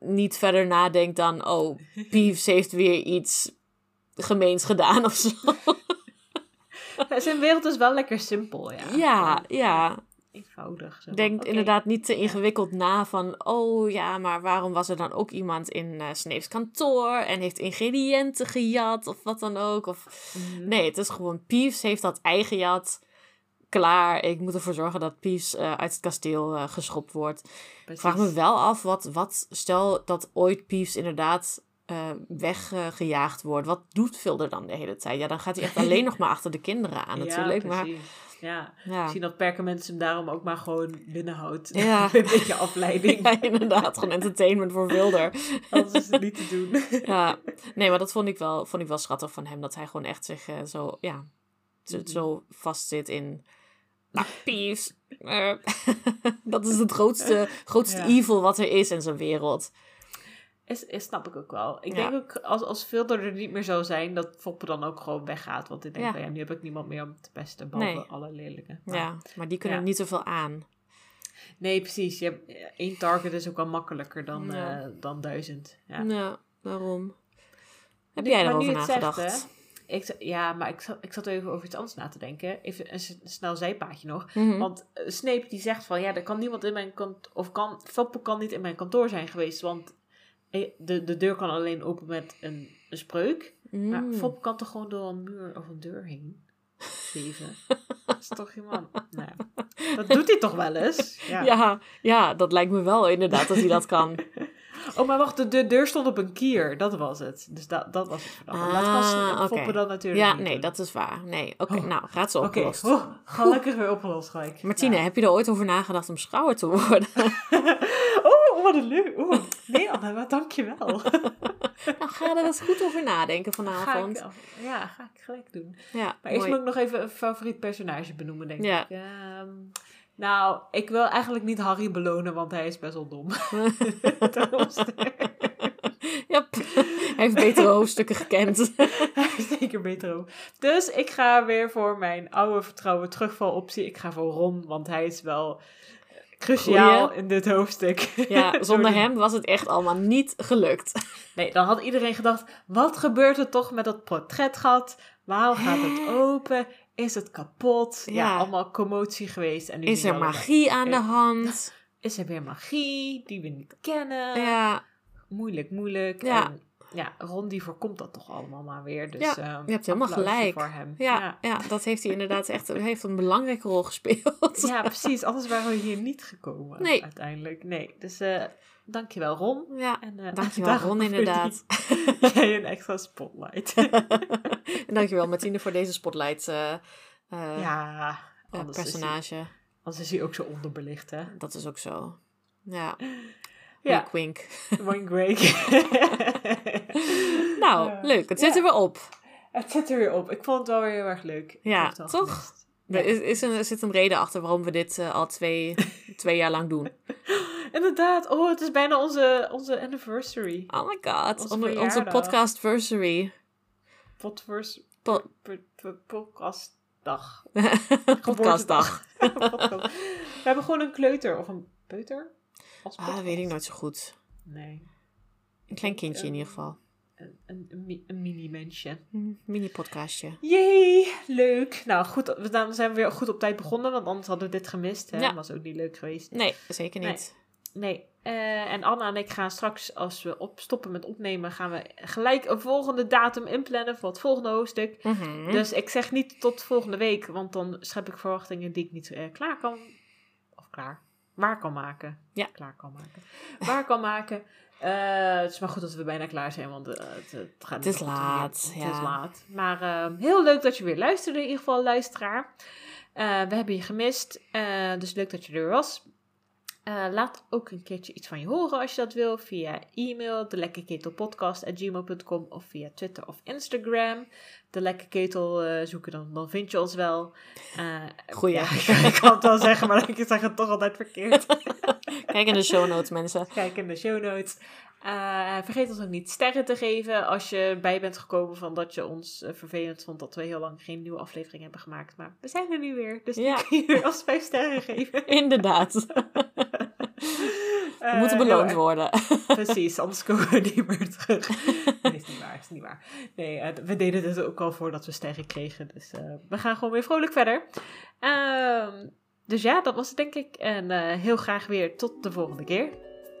S2: niet verder nadenkt dan, oh, Peeves heeft weer iets gemeens gedaan of zo.
S1: Zijn wereld is wel lekker simpel, ja.
S2: Ja, ja.
S1: Eenvoudig. Zo.
S2: Denk inderdaad niet te ingewikkeld na van, oh ja, maar waarom was er dan ook iemand in eh Snape's kantoor en heeft ingrediënten gejat of wat dan ook? Of...
S1: Mhm.
S2: Nee, het is gewoon Peeves heeft dat eigen jat. Klaar, ik moet ervoor zorgen dat Peeves eh, uit het kasteel eh, geschopt wordt. Ik vraag me wel af, wat, wat stel dat ooit Peeves inderdaad eh, weggejaagd wordt. Wat doet Vilder dan de hele tijd? Ja, dan gaat hij echt alleen nog maar achter de kinderen aan natuurlijk.
S1: Ja,
S2: maar.
S1: Ja.
S2: ja.
S1: Misschien dat Perkament hem daarom ook maar gewoon binnenhoudt.
S2: Ja.
S1: een beetje afleiding.
S2: ja, inderdaad, gewoon entertainment voor Vilder.
S1: Anders is het niet te doen.
S2: Ja, nee, maar dat vond ik wel, vond ik wel schattig van hem. Dat hij gewoon echt zich eh, zo, ja, zo,
S1: Mhm.
S2: zo vastzit in... Nou, Peeves. eh, dat is het grootste, grootste evil wat er is in zijn wereld.
S1: Is, is, snap ik ook wel. Ik
S2: Ja.
S1: denk ook, als, als Vilder er niet meer zou zijn, dat Foppe dan ook gewoon weggaat. Want ik denk,
S2: Ja.
S1: van, ja, nu heb ik niemand meer om te pesten, behalve
S2: Nee.
S1: alle lelijke. Maar-
S2: Ja, maar die kunnen niet zoveel aan.
S1: Nee, precies. Je hebt, één target is ook wel makkelijker dan,
S2: Ja.
S1: eh, dan duizend. Ja.
S2: Ja, daarom. Heb
S1: Nu-
S2: jij erover
S1: je het zegt,
S2: nagedacht?
S1: Ik, ja, maar ik zat, ik zat even over iets anders na te denken. Even een snel zijpaadje nog.
S2: Mhm.
S1: Want eh, Snape die zegt van, ja, er kan niemand in mijn kantoor, of kan, Foppe kan niet in mijn kantoor zijn geweest, want eh, de, de deur kan alleen open met een, een spreuk. Maar
S2: Mm.
S1: Foppe kan toch gewoon door een muur of een deur heen? Zeven. dat is toch iemand? Nou, dat doet hij toch wel eens? Ja.
S2: ja, ja, dat lijkt me wel inderdaad dat hij dat kan.
S1: Oh, maar wacht, de, de deur stond op een kier. Dat was het. Dus dat, dat was het verdacht. dat kan Sna-
S2: Ah,
S1: dan natuurlijk
S2: Ja,
S1: niet
S2: nee,
S1: doen.
S2: dat is waar. Nee, oké,
S1: Oh.
S2: nou, gaat ze opgelost.
S1: oh, gelukkig weer opgelost gelijk.
S2: Martine, heb je er ooit over nagedacht om schouwer te worden?
S1: oh, wat een leuk. Oeh, nee Anne, maar dankjewel.
S2: nou, ga er eens goed over nadenken
S1: ga
S2: vanavond.
S1: ik, ja, ga ik gelijk doen.
S2: Ja,
S1: Maar eerst
S2: mooi.
S1: moet ik nog even een favoriet personage benoemen, denk
S2: Ja.
S1: ik. Ehm, nou, ik wil eigenlijk niet Harry belonen, want hij is best wel dom.
S2: Yep. Hij heeft betere hoofdstukken gekend.
S1: Hij zeker beter ook. Dus ik ga weer voor mijn oude vertrouwen terugvaloptie. Ik ga voor Ron, want hij is wel cruciaal
S2: Goeie.
S1: in dit hoofdstuk.
S2: Ja, zonder hem was het echt allemaal niet gelukt.
S1: Nee, dan had iedereen gedacht, wat gebeurt er toch met dat portretgat? Waarom gaat het open? Is het kapot? Ja,
S2: Ja.
S1: allemaal commotie geweest. En nu
S2: Is er magie aan de
S1: Ja.
S2: hand?
S1: Is er weer magie die we niet kennen?
S2: Ja,
S1: Moeilijk, moeilijk.
S2: Ja.
S1: En ja, Ron die voorkomt dat toch allemaal maar weer. Dus,
S2: Ja,
S1: ehm,
S2: je hebt helemaal gelijk.
S1: voor hem.
S2: ja, ja. dat heeft hij inderdaad echt heeft een belangrijke rol gespeeld.
S1: Ja, precies. Anders waren we hier niet gekomen.
S2: Nee.
S1: Uiteindelijk. Nee. Dus eh dankjewel Ron.
S2: Ja,
S1: En, eh,
S2: dankjewel Ron inderdaad.
S1: Jij een extra spotlight.
S2: en dankjewel Martine voor deze spotlight eh, eh,
S1: ja,
S2: eh,
S1: anders, is hij,
S2: personage.
S1: anders is hij ook zo onderbelicht, hè?
S2: Dat is ook zo. Ja,
S1: Ja,
S2: wink wink. Nou, leuk. Het zit er weer op.
S1: Het zit er weer op. Ik vond het wel weer heel erg leuk.
S2: Ja, toch? Er is, is een, er zit een reden achter waarom we dit eh, al twee, twee jaar lang doen.
S1: Inderdaad. Oh, het is bijna onze, onze anniversary.
S2: Oh my god.
S1: Onze
S2: Onze, podcastversary. Po-
S1: Podcastdag.
S2: Podcastdag.
S1: Podcast. We hebben gewoon een kleuter of een peuter. Als
S2: Ah, dat weet ik nooit zo goed.
S1: Nee.
S2: Een klein kindje in ieder geval.
S1: Een, een, een, mi- een mini-mensje.
S2: Een mini-podcastje.
S1: Jee, leuk. Nou goed, we- dan zijn we weer goed op tijd begonnen, want anders hadden we dit gemist. Hè?
S2: Ja.
S1: Was ook niet leuk geweest.
S2: Nee, zeker niet.
S1: Nee. Eh, en Anna en ik gaan straks, als we op, stoppen met opnemen, gaan we gelijk een volgende datum inplannen voor het volgende hoofdstuk.
S2: Mhm.
S1: Dus ik zeg niet tot volgende week, want dan schep ik verwachtingen die ik niet eh, klaar kan. Of klaar. Waar kan maken.
S2: Ja.
S1: Klaar kan maken. Waar kan maken. Eh, het is maar goed dat we bijna klaar zijn, want eh, het, het gaat
S2: Het is laat,
S1: manier. Het is
S2: ja.
S1: laat. Maar eh, heel leuk dat je weer luisterde, in ieder geval luisteraar. We hebben je gemist, dus leuk dat je er was. Eh, laat ook een keertje iets van je horen als je dat wil. Via e-mail, de lekkerketelpodcast.gmail.com of via Twitter of Instagram. De Lekker Ketel eh, zoeken, dan, dan vind je ons wel. Eh,
S2: Goeie.
S1: Ja, ik kan het wel zeggen, maar ik zeg het toch altijd verkeerd.
S2: Kijk in de show notes, mensen.
S1: Kijk in de show notes. Eh, vergeet ons ook niet sterren te geven als je bij bent gekomen van dat je ons eh, vervelend vond dat we heel lang geen nieuwe aflevering hebben gemaakt. Maar we zijn er nu weer, dus
S2: Ja.
S1: ja. kun je weer als vijf sterren geven.
S2: Inderdaad. We
S1: Eh,
S2: moeten beloond worden.
S1: Precies, anders komen we niet meer terug. Nee, is niet waar, is niet waar. Nee, we deden dit ook al voordat we sterren kregen. Dus we gaan gewoon weer vrolijk verder. Ehm, dus ja, dat was het denk ik. En heel graag weer tot de volgende keer.